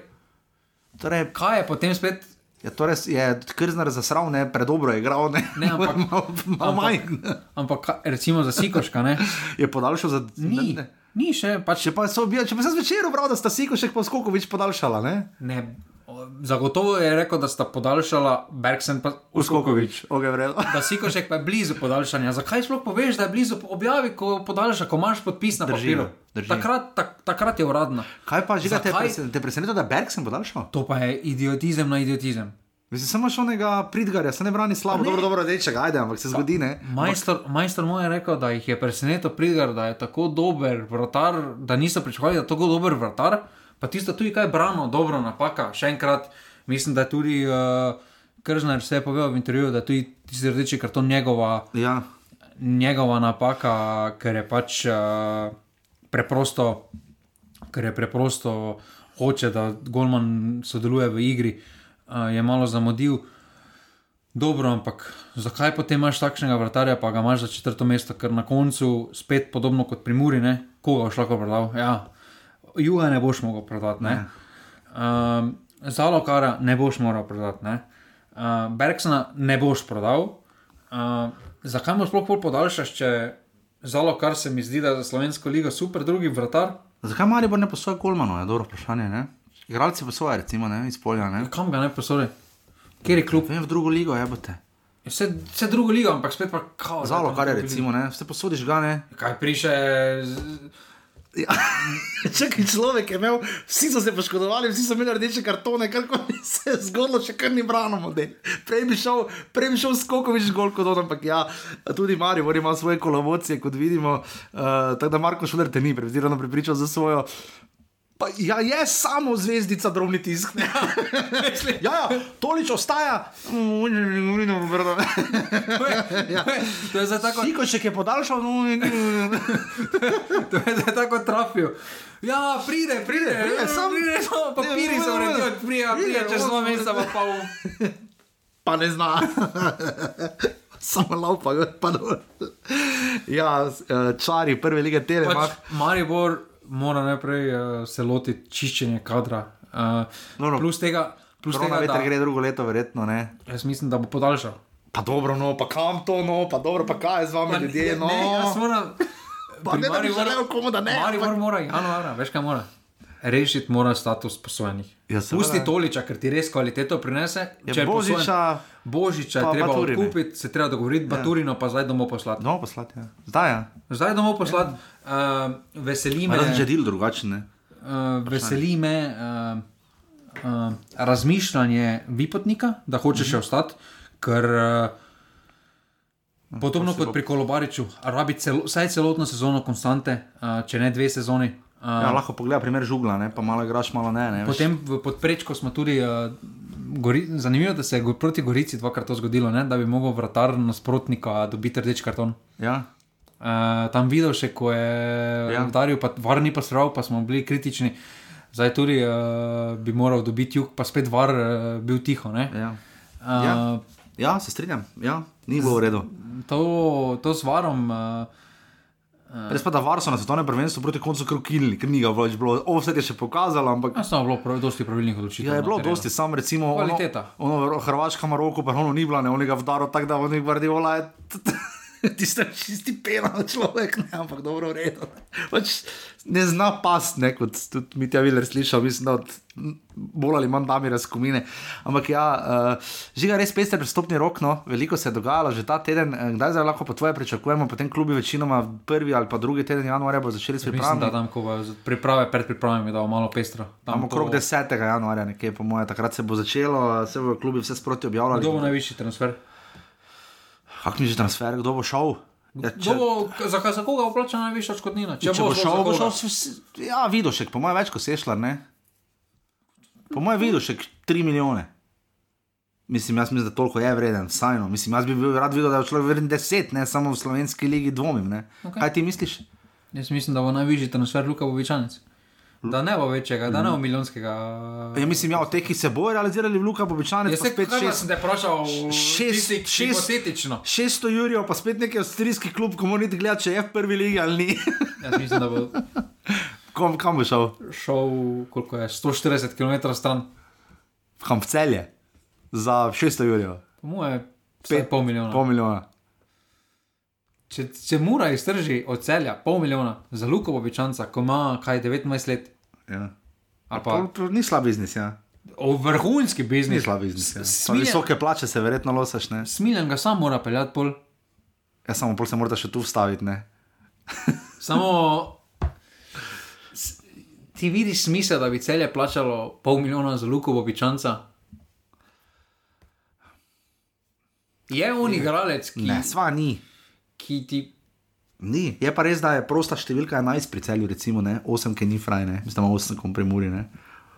torej, kaj je potem spet? Ja, torej je Krznar zasral, ne, predobro je igral, ne, Ne, ampak- malo, malo manj. Ampak ka- recimo za Sikoška, ne? Je podaljšal za... Ni, Ne, ni še, pač Če pa, so, bil- če pa sem zvečer bral, da sta Sikošek pa Skokovič podaljšala, ne? ne. Zagotovo je rekel, da sta podaljšala Bergsen in Uskokovič. Ok, vredno. Da Sikošek pa je blizu podaljšanja. Zakaj sploh poveš, da je blizu objavi, ko podaljša, ko imaš podpis na papirju? drži. Takrat, tak, takrat je uradno. Kaj pa, že te, presen, te preseneča, da Berg sem podaljšal? To pa je idiotizem na idiotizem. Mislim, samo še onega pridgarja, se ne brani slabo, dobro, dobro, rečega, ajde, ampak se zgodi, ne? Majstor, majstor mu je rekel, da jih je presenetil Pridgar, da je tako dober vratar, da niso pričakovali, da je tako dober vratar. Pa tisto tudi, kaj je brano, dobro napaka. Še enkrat, mislim, da je tudi uh, Kržner vse povedal v intervjuju, da je tudi tisti rdeči karton njegova, Ja, njegova napaka, ker je pač uh, preprosto, ker je preprosto hoče, da Golman sodeluje v igri, uh, je malo zamudil. Dobro, ampak zakaj potem imaš takšnega vratarja, pa ga imaš za četrto mesto, ker na koncu spet podobno kot pri Muri, ne? koga boš lahko prodal? Ja, Juga ne boš mogel prodati, ne. Um, Zalokara ne boš moral prodati, ne. Uh, Bergsona ne boš prodal. Uh, zakaj mu sploh podaljšaš, če Zalokar se mi zdi, da je za slovensko ligo super, drugi vratar? zakaj Maribor ne posoja Kolmano, je dobro vprašanje, ne? Igralci posoja, recimo, ne, iz polja, ne? Kam ga ne posori? Kjer je klub? Vem, v drugo ligo, jebote. Vse, vse drugo ligo, ampak spet pa kao. Zalo, kar je recimo, ne, vse posodiš ga, ne. Kaj priše, z- Ja. Čakaj, človek je imel, vsi so se poškodovali, vsi so imeli rdeče kartone, kar se je zgodilo, še kar ni brano. Prej bi šel, prej bi šel skokovič gol kot on, ampak ja, tudi Marijo ima svoje kolovocije, kot vidimo. Uh, tako da Marko Šuler te ni prepričal za svojo. Pa, ja, je samo zvezdica, drobni tisk. ne. ja, ja, tolič ostaja. to je za tako, Sikošek je podaljšal, no, to je za tako trafil. Ja, pride, pride, Pride, sam- pride, no, papiri Ja, so ja, ja. uredijo, pride, pride, Pride, čez on- dva meseca pa v... pa ne zna. Samo laupa, pa dol. Ja, eh, čari prve lige Telemač. Pač Maribor mora najprej uh, se lotiti čiščenja kadra. Uh, No, no. Plus tega, plus tega veter da, gre drugo leto, verjetno ne. jaz mislim, da bo podaljšal. Pa dobro, no, pa kam to, no, pa dobro, pa kaj je z vami ljudje, no. ne, jaz moram. Pa ne, da bi želel komu, da ne, Maribor ampak- mora januarja, veš kaj mora. Rešiti mora status posojenih. Ja. Pusti toliča, ker ti res kvaliteto prinese. Ja, Če je posojen- Božiča, Božiča je treba Baturine. odkupiti, se treba dogovoriti, ja. Baturino pa zdaj domov poslati. no, poslati, ja. Zdaj, ja. Zdaj domov poslati, uh, veseli me, Razen že del drugačen, ne. uh, veseli me uh, uh, razmišljanje Vipotnika, da hoče še ostati, ker uh, podobno kot pri Kolobariču, rabi celo, vsaj celotno sezono konstante, uh, če ne dve sezoni. Ja, lahko pogleda primer žugla, ne? pa malo igraš, malo ne. ne. Potem v podprečku smo tudi. Uh, Gori, zanimivo je, da se je go- proti Gorici dvakrat to zgodilo, ne? da bi mogel vratar nasprotnika dobiti rdeč karton. Ja, Uh, tam videl še, ko je Ja. ja. udaril, pa varni pa sral, pa smo bili kritični. Zdaj tudi uh, bi moral dobiti jug, pa spet var uh, bil tiho. ne. ja. Uh, Ja. ja, se strinjam, ja, ni bilo v redu. to, to z varom. Uh, Res pa da Varso na svetovnem prvenstvu proti koncu krokilni, ker ni ga več bilo. Offset je še pokazal, ampak. Jasno, bilo je dosti pravilnih odločitev. Ja, je bilo dosti, sam recimo. Kvaliteta. Ono, ono Hrvaška, Maroko, pa ono ni bila, ne, on ga vdaro tako, da on je Guardiola. je Tisti čisti penal človek, ne, ampak dobro v redu. Pač ne zna pas, ne, kot tudi mi tja Viler slišal, mislim, da od bolj ali manj dami razkomine. Ampak ja, uh, žiga res pester prestopni rok, no, veliko se je dogajalo že ta teden, eh, kdaj zdaj lahko po tvoje pričakujemo, potem klubi večinoma prvi ali pa drugi teden januarja bo začeli s Mislim, da pripravami. tam, ko bo priprave pred pripravami, da bo malo pestro. Tam Tam okrog 10. januarja, nekje po moje, takrat se bo začelo, se bo klubi vse sproti objavljali. Kdo bo najvišji transfer? Kak mi že transfer, kdo bo šel? Ja, Kdo bo, za, za koga bo plačana najvišja odškodnina? če, če bo šel, bo šel. s- s- Ja, Vidošek, po mojem, več kot sešljar, ne? Po mojem, Vidošek 3 milijone. Mislim, jaz mislim, da toliko je vreden, vsajno. Mislim, jaz bi bil rad videl, da je človek vreden 10, ne samo v slovenski ligi dvomim. Ne? Okay. Kaj ti misliš? Jaz mislim, da bo najvišji transfer Luka Bobičanec. Da ne bo večjega, da ne bo milijonskega. Ja, mislim, ja, od teh, ki se bojo realizirali, Luka Bobičanec, Jaz pa se spet šest. sem te vprašal, šest- šest, šest- hipotetično. 600 jurjev, pa spet neki avstrijski klub, ko morate gledati, če je v prvi ligi ali ni. Jaz mislim, da bo Kom, kam bo šel? šel, koliko je, 140 km stran. Kam v celje? Za 600 jurjev. Po moje, pet, pol milijona. Pol milijona. Če, če mora iztrži od celja pol milijona za Luka Bobičanca, ko ima kaj 19 let, Ja. Pa, pa to ni slab biznis, ja. o vrhunski Ni biznis. slab biznis. Ja. Smiljen- visoke plače se verjetno losaš, ne? Smiljen ga sam mora peljati pol. Ja, samo pol se morate še tu vstaviti, ne? Samo ti vidiš smisel, da bi celje plačalo pol milijona za Luko Bobičanca. Je on igralec, ki, Ne, sva ni. ki ti. Ni. Je pa res, da je prosta številka 11 pri celju, recimo, ne? 8, ki ni fraj, ne? Mislim, da ima 8 kom pri Muri, ne?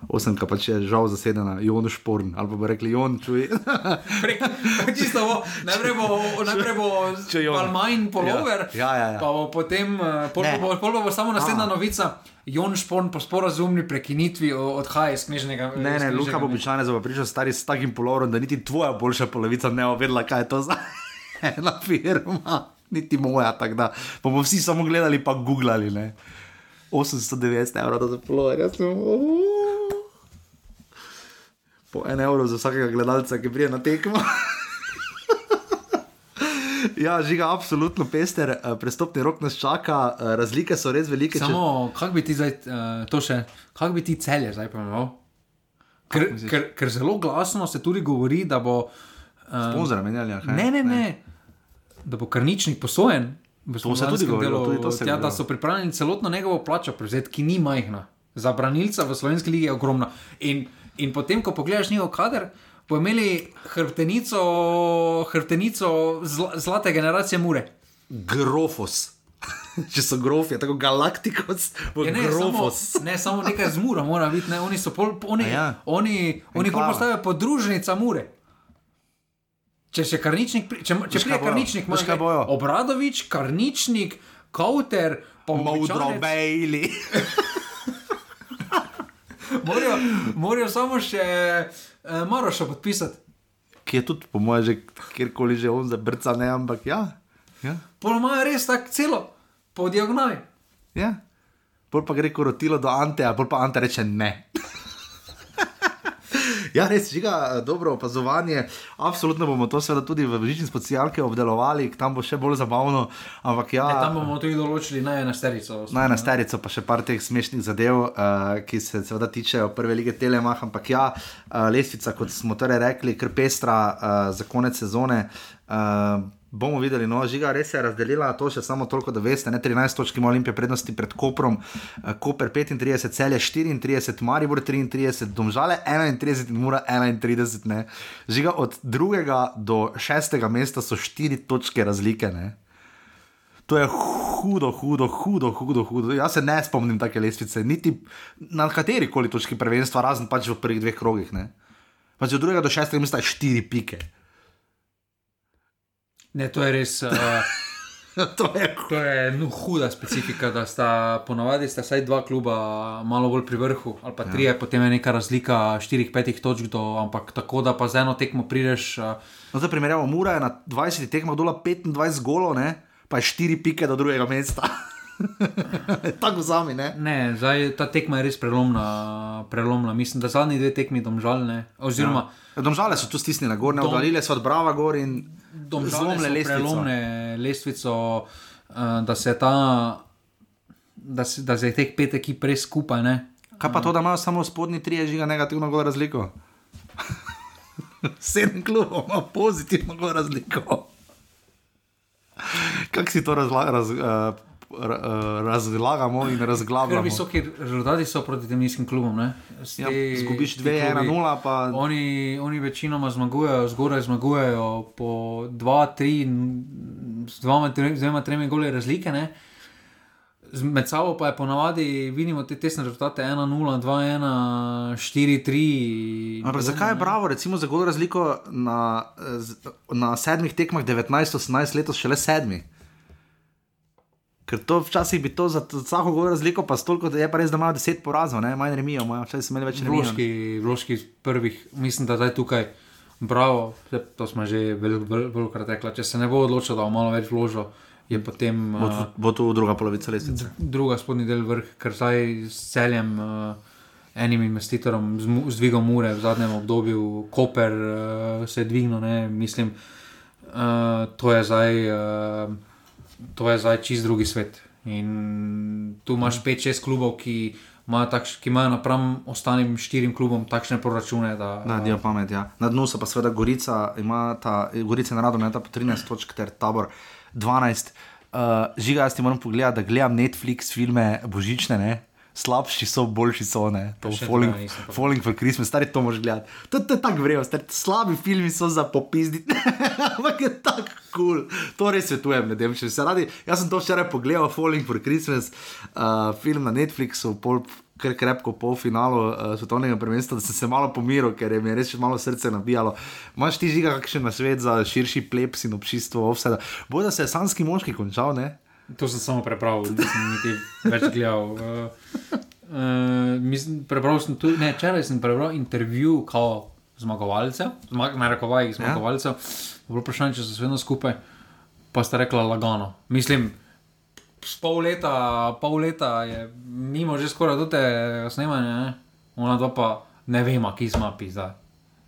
8, ki pač je žal zasedena, Jon Šporn, ali pa bi rekli Jon, čuj. Čisto bo, najprej bo, najprej bo Če jo- Palmajn polover, Ja, ja, ja. pa bo potem, eh, pol, pa bo, pol pa bo samo naslednja A. novica. Jon Šporn po sporazumni prekinitvi odhaja iz knjižnega. Ne, ne, Luka bo mesta. običajno za prišel stari s takim polorom, da niti tvoja boljša polovica ne bo vedela, kaj je to za ena firma, niti moja, tako da bomo vsi samo gledali, pa googlali, ne. 890 evrov za polor, jaz sem. Po en evro za vsakega gledalca, ki prije na tekmo. Ja, žiga, absolutno pester, eh, prestopni rok nas čaka, eh, razlike so res velike. če- Samo, kako bi ti zdaj, uh, to še, kako bi ti celje zdaj pomenoval? Ker, ker, ker zelo glasno se tudi govori, da bo. Uh, Sponzorja menjali, ali kaj? ne, ne, ne, da bo karničnik posojen. To se tudi govorilo, delu, tudi to se je ja, da so pripravljeni celotno njegovo plačo prevzeti, ki ni majhna. Za branilca v slovenski ligi je ogromna. In, in potem, ko pogledaš njihov kader, bo imeli hrbtenico, hrbtenico zla, zlate generacije Mure. Grofos. Če so grofi, tako galaktikos, Ja, ne, samo, grofos. ne, samo nekaj z mura mora biti, ne, oni so pol, oni, A ja. oni, oni Enklava. postavijo podružnica mure. Če še karničnik, pri- če, če pride karničnik, imaš kaj bojo? Obradovič, karničnik, kauter, pa Modro bejli. morajo, morajo samo še eh, Maroša podpisati. Ki je tudi, po mojem, že kjerkoli že on zabrca, ne, ampak ja. ja. Pol imajo res tako celo, po diagonali. ja. Pol pa gre korotilo do Ante, a pol pa Ante reče ne. Ja, res, žiga, dobro opazovanje. Absolutno bomo to seveda tudi v Božični specialki obdelovali, tam bo še bolj zabavno. Ampak ja, Ne, tam bomo tudi določili na enesterico. Na ena sterico pa še par teh smešnih zadev, uh, ki se seveda tičejo prve lige Telemach, ampak ja, uh, lestvica, kot smo torej rekli, kar pestra uh, za konec sezone. Uh, bomo videli, no, žiga res je razdelila to še samo toliko, da veste, ne 13 točk ima Olimpija prednosti pred Koprom, uh, Koper 35, celje 34, Maribor 33, Domžale 31 in Mura 31. Ne. Žiga od drugega do šestega mesta so 4 točke razlike. Ne. To je hudo, hudo, hudo, hudo. hudo. Jaz se ne spomnim take lestvice, niti na kateri koli točki prvenstva, razen pač v prvih dveh krogih. Ne? Pač od drugega do šestega mesta je štiri pike. Ne, to je res. Uh, to je To je no, huda specifika, da sta ponavadi sta vsaj dva kluba malo bolj pri vrhu, ali pa tri, ja. potem je neka razlika 4-5 točk, do, ampak tako da pa z eno tekmo prideš. Uh, No, zdaj primerjamo, Mura je na 20 tekmah dola 25 golov, ne? pa je 4 pike do drugega mesta. Tako vzami, ne? ne, zdaj ta tekma je res prelomna, prelomna. Mislim, da zadnji dve tekmi domžalne, oziroma ja. Domžale so tu stisnjene, gor, ne Dom- oddalile so od Brava gor in zlomile so lestvico. prelomne lestvico, uh, da se ta. Da se, da se je teh pet ekip res skupaj, ne? Kaj pa to, da imajo samo spodnji tri žiga negativno gol razliko? Sedem klubov ima pozitivno gol razliko. Kako si to razla, raz, ra, uh, razlagamo in razglabljamo? visoki rezultati so proti tem nizkim klubom. ne. S Ja, zgubiš ti 2, 1, klubi- 0, pa Oni, oni večinoma zmagujejo, zgoraj zmagujejo po 2, 3, z z dvema, tremi goli razlike. Ne? Z- Med sabo pa je ponavadi vidimo te tesne rezultate 1-0, 2-1, 4-3. Ampak zakaj je bravo, recimo za gol razliko na, eh, na sedmih tekmah 19-18 letos šele sedmi? Ker to včasih bi to za, vsako gol razliko, pa stolko, da je pa res, da imajo 10 porazov, ne, manj remijo, imajo včasih imeli več remijo. Vložki, vložki prvih, mislim, da zdaj tukaj, bravo, to smo že veliko vel, vel, rekli. Če se ne bo odločil, da bo malo več vložil, je potem Bo, tu- bo tu druga polovica lestvice. druga spodnji del vrh, ker zdaj s celjem. Uh, Enim investitorom z, z dvigom ure v zadnjem obdobju, Koper uh, se je dvignil, ne, mislim, uh, to je zdaj, uh, to je zdaj čist drugi svet. In tu imaš 5-6 klubov, ki imajo, takš, ki imajo napram ostalim štirim klubom takšne proračune. Da, Na dio pamet, ja. Na dnu so pa seveda Gorica, ima ta Gorica na radu, ima ta po 13 točk, ter tabor 12. Uh, žiga, jaz ti moram pogledati, da gledam Netflix filme božične, ne? Slabši so, boljši so, ne. To Še Falling, falling for Christmas, stari to moraš gledati. To, to je tako vrejo, stari slabi filmi so za popizditi, ampak je tako kul. Cool. To res svetujem ljudem, če se radi. Jaz sem to včeraj pogledal, Falling for Christmas, uh, film na Netflixu, pol kar krepko po finalu uh, svetovnega prvenstva, da sem se malo pomiril, ker je mi res malo srce nabijalo. Imaš ti žiga kakšen nasvet za širši plebs in občinstvo offseda? Boj, da se je sanski moški končal, ne? To sem samo prebral, nisem niti več gledal. Uh, uh, mislim, prebral sem tudi, ne, včeraj sem prebral intervju kao zmagovalcev, zmag, na rekovajih zmagovalcev. Ja. Bilo vprašanje, če so vedno skupaj, pa sta rekla lagano. Mislim, pol leta, pol leta je mimo že skoraj do te snemanja, ne? ona dva pa ne vemo, ki smo pisa.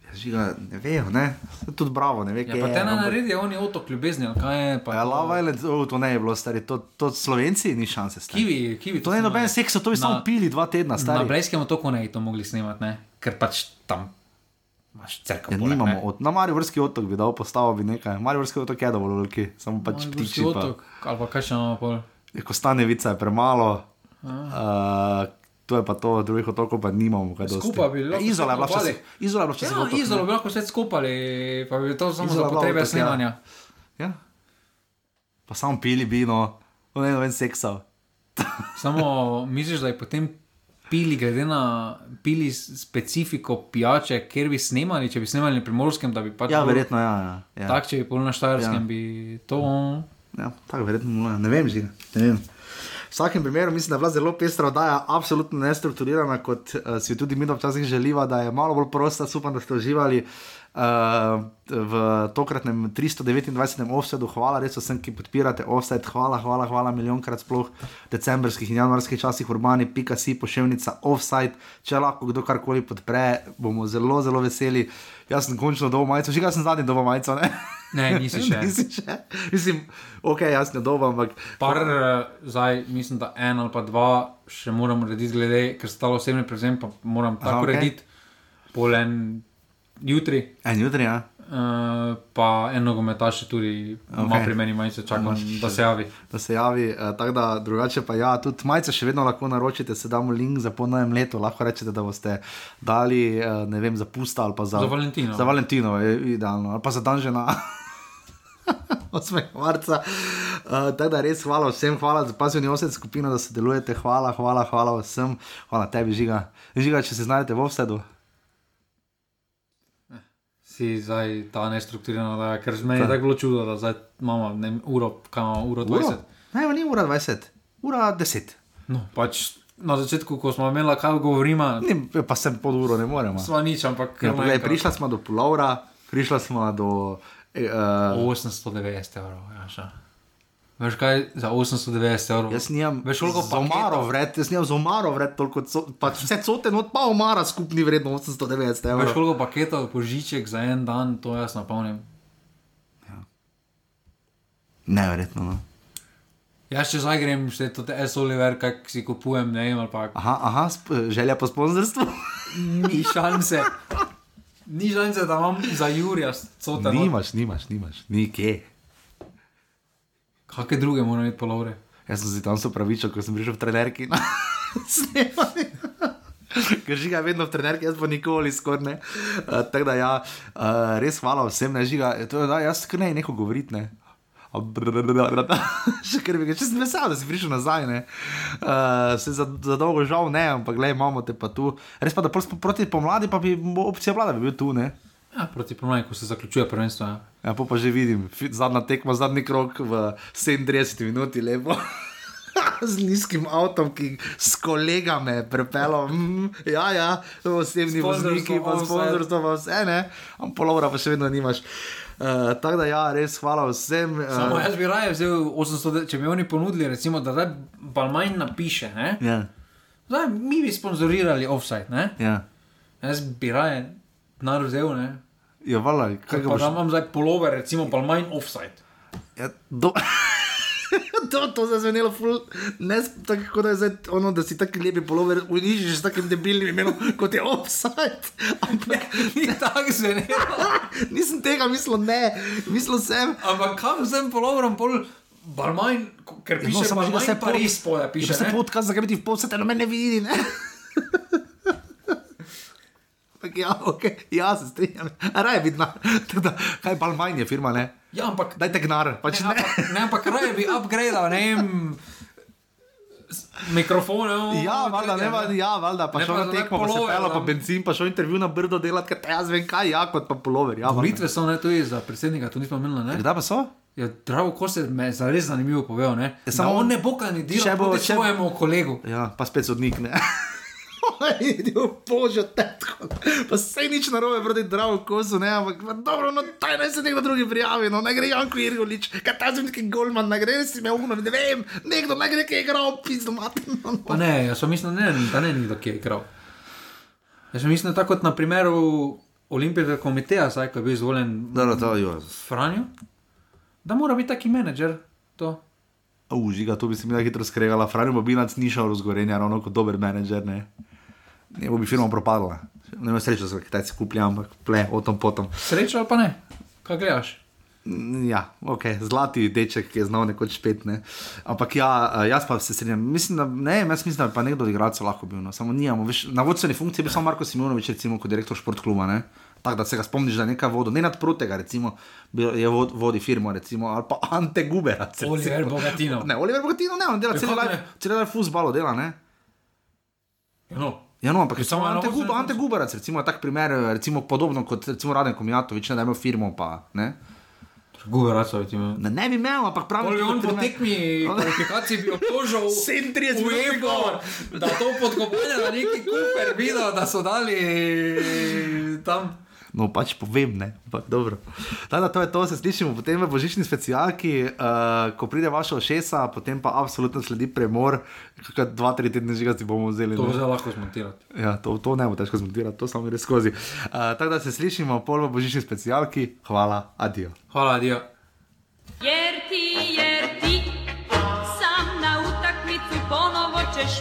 Ja, žiga, ne vejo, ne? Tudi bravo, ne ve, Ja, kaj pa je. te ne ampak- naredijo, oni otok ljubezni, kaj je. Pa Ja, to- Lava Island, oh, to ne je bilo, stari, to, to Slovenci ni šanse. Stari. Kiwi, kiwi. To ne je noben seks, to bi Na- samo pili dva tedna, Na stari. Blejskem otoku ne bi to mogli snemati, ne? ker pač tam. Ja, nimamo, od, na Marivorski otok bi dal postavo, bi nekaj. Marivorski otok je dovolj veliki, samo pač ptiči. Pa. otok, ali pa kaj še imamo pol. Je, Ko stane vica, je premalo. Uh, to je pa to, drugih otokov pa nimamo. Skupaj bi lahko Ja, Izola je bila včasih. Izola je bila včasih. Ja, izolo bi lahko vse skupali, pa bi to samo Izola za potrebe otok, ja. snemanja. Ja. Pa samo pili vino, ne noben seksal. Samo misliš, da je potem pili, glede na pili specifiko pijače, kjer bi snemali, če bi snemali na primorskem, da bi pač. Ja, verjetno ja. ja, ja. Tako, če bi pol na Štajerskem, Ja. ja. bi to. Ja, tako verjetno ne vem, že ne vem. Vsakem primeru mislim, da je bila zelo pestra oddaja, absolutno nestrukturirana, kot uh, si tudi mi včasih želiva, da je malo bolj prosta, upam, da ste uživali. Uh, v tokratnem 329. offsetu, hvala res vsem, ki podpirate offset, hvala, hvala, hvala milijonkrat, sploh v decembrskih in januarskih časih, urbani, pika si, pošiljnica offside. Če lahko kdo karkoli podpre, bomo zelo, zelo veseli. Jaz sem končno dobil majico, že ga sem zadnji dobil majico, ne? Ne, nisi še. Nisi še. Mislim, ok, jaz ne dobil, ampak Par, eh, zdaj mislim, da en ali pa dva še moram narediti, glede, ker stalo osebni prevzem, pa moram tako Aha, okay. polen jutri. en jutri, ja. Uh, pa en nogometaš tudi okay. ima pri meni majice, čakam, Imaš da se javi. da se javi. Uh, tako da drugače pa ja, tudi majice še vedno lahko naročite, se damo link za po novem letu. Lahko rečete, da boste dali, uh, ne vem, za pusta ali pa za, Za Valentino. Za Valentino je idealno, ali pa za dan žena. 8. marca. Uh, tako da res hvala vsem, hvala za pasivni osed skupino, da sodelujete. Hvala, hvala, hvala vsem. Hvala tebi, žiga. Žiga, če se znajdete v vsedu. Si zdaj ta nestrukturirana, da, ker z meni je tako bilo čudo, da zdaj imamo ne, uro, imamo, uro 20. Ne, ni ura 20, ura 10. No, pač na začetku, ko smo imeli, kaj govorimo, Ni, pa sem pod uro, ne moremo. sva nič, ampak Ja, poglej, prišla smo do Pulovra, prišla smo do. Uh, 890 evrov, ja, še. Veš kaj, za 890 evrov. jaz nimam Veš, koliko za omaro paketov? vred, jaz nimam za omaro vred, toliko, co, pač vse cote, no pa omara skupni vredno 890 Veš, evrov. koliko paketov požiček za en dan, to jaz napolnim. Neverjetno. No. Jaz če zdaj grem, še to te S. Oliver, kaj si kupujem, ne vem, ali pa Aha, aha, želja po sponzorstvu. ni šanse. Ni šanse, da imam za Jurija cota. no. nimaš, nimaš, nimaš, nikje. Kakšne druge moram imeti polovre? Jaz sem si tam se upravičil, ko sem prišel v trenerki na snemanje. Ker žiga je vedno v trenerki, jaz pa nikoli skoraj ne. Uh, tako da ja, uh, res hvala vsem, ne žiga. To, je, da, jaz kar ne neko govoriti, ne. Še kar bi ga, če sem vesel, da si prišel nazaj, ne. Uh, se za, za dolgo žal ne, ampak gledaj, imamo te pa tu. Res pa, da proti pomladi, pa bi opcija vlada bi bil tu, ne. Ja, proti pomladi, ko se zaključuje prvenstvo. Ja. Ja, pa, pa že vidim, zadnja tekma, zadnji krok v 37 minuti, lepo. Z nizkim avtom, ki s kolegami prepelo, mm, ja, ja, osebni vozniki, pa sponzorstvo, pa vse, ne, ampak polovra pa še vedno nimaš. Uh, tako da, ja, res hvala vsem. Samo Uh, jaz bi raje vzel 800, če bi oni ponudili, recimo, da zdaj Balmajn napiše, ne? ja, Zdaj, mi bi sponzorirali offside, ne? ja. Jaz bi raje denar vzel, ne? Ja, vala, kaj ga Pa boš? da imam zdaj polover, recimo Balmajn offside. Ja, do... to, to se je zvenelo, ful, ne tako, da, zdaj, ono, da si tako lepi polover, unižiš s takim debilnim imenom, kot je offside. Ampak Ni tako zvenelo. nisem tega mislil, ne, mislil sem. Ampak kam sem poloverom pol Balmajn, ker piše no, samo že, Balmajn Pariz, spode piše. Piše se ne? podcast, zakaj bi ti v pol sveta noben ne vidi, ne? Ampak ja, ok, ja, se strinjam. Raje vidno. Kaj Balmajn je firma, ne? Ja, ampak Dajte gnar, pač Ne, ne. ampak, ne, ampak raje bi upgradeal, ne vem, mikrofone. no, Ja, valjda, ne, valjda, ja, valjda, pa Ne, šel na za tekmo, tak pa se polover, pelo, pa no. benzin, pa šel intervju na brdo delati, ker jaz vem kaj, ja, kot pa polover. Ja. Volitve so ne tudi za predsednika, to nismo imeli, ne? Kdaj pa so? Ja, Drago Kose me je zares zanimivo povedal, ne? Ja, Samo on ne bo kandidiral Če bo- proti če- svojemu kolegu. Ja, pa spet sodnik, ne. Idjo, bože, tetko. Pa se nič narobe proti dragu kosu, ne, ampak pa dobro, no, taj naj se nekdo drugi prijavi, no, ne gre Janko Irgolič, kaj ta sem neki golman, ne gre si me umno, ne vem, nekdo ne gre, ki je igral, pizdo mati, no, Pa ne, jaz sem mislil, ne, da ne nekdo, ki je igral. Jaz sem mislil tako kot na primeru Olimpijskega komiteja, zdaj, ko je bil izvoljen Dobro, to, jo. Franjo, da mora biti taki menedžer. To. Užiga, to bi se mi da hitro skregala, Franjo Bobinac ni šel razgorenja, ravno kot dober menedžer, ne. Ne bo bi firma propadla. Ne vem, srečo, da Kitajci kupljajo, ampak ple, o tom potom. Srečo pa ne? Kaj gledaš? Mm, Ja, ok, zlati deček, je znal nekoč spet. Ne. Ampak ja, eh, jaz pa se strinjam. Mislim, da, ne, jaz mislim, da bi pa nekdo od igralcev lahko bil. No. Samo nijamo. Veš, na vodstveni funkciji bil samo Marko Simonovič, recimo, kot direktor športkluba. Ne. Tako da se ga spomniš, da je nekaj vodo, ne nadprotega, recimo, je vod, vodi firmo, recimo, ali pa Ante recimo. Oliver Bogatinov. Ne, Oliver Bogatino, ne, on dela Ja, celo ne? celo life fuzbalo dela, ne. No. Ja, no, ampak Je recimo Ante, Gub, Ante. Guberac, recimo, je tak primer, recimo, podobno kot recimo Raden Komijatovič, ne, da ima firmo, pa ne. Guberacovi ti me. Ne, ne bi imel, ampak bi da on bi po tekmi kvalifikacij bi obtožil 37 minut da to podkopanje na neki kuper videl, da so dali tam. No, pač povem, ne, ampak dobro. Tako da to je to, se slišimo potem v božični specialki, uh, ko pride vaša ošesa, potem pa absolutno sledi premor, kakor dva, tri tedne že ga si bomo vzeli. To ne. zdaj lahko zmontirati. Ja, to, to ne bo težko zmontirati, to samo gre skozi. Uh, tako da se slišimo pol v božični specialki, hvala, adijo. Hvala, Dio. Jer ti, jer ti sam na utakmicu ponovo ćeš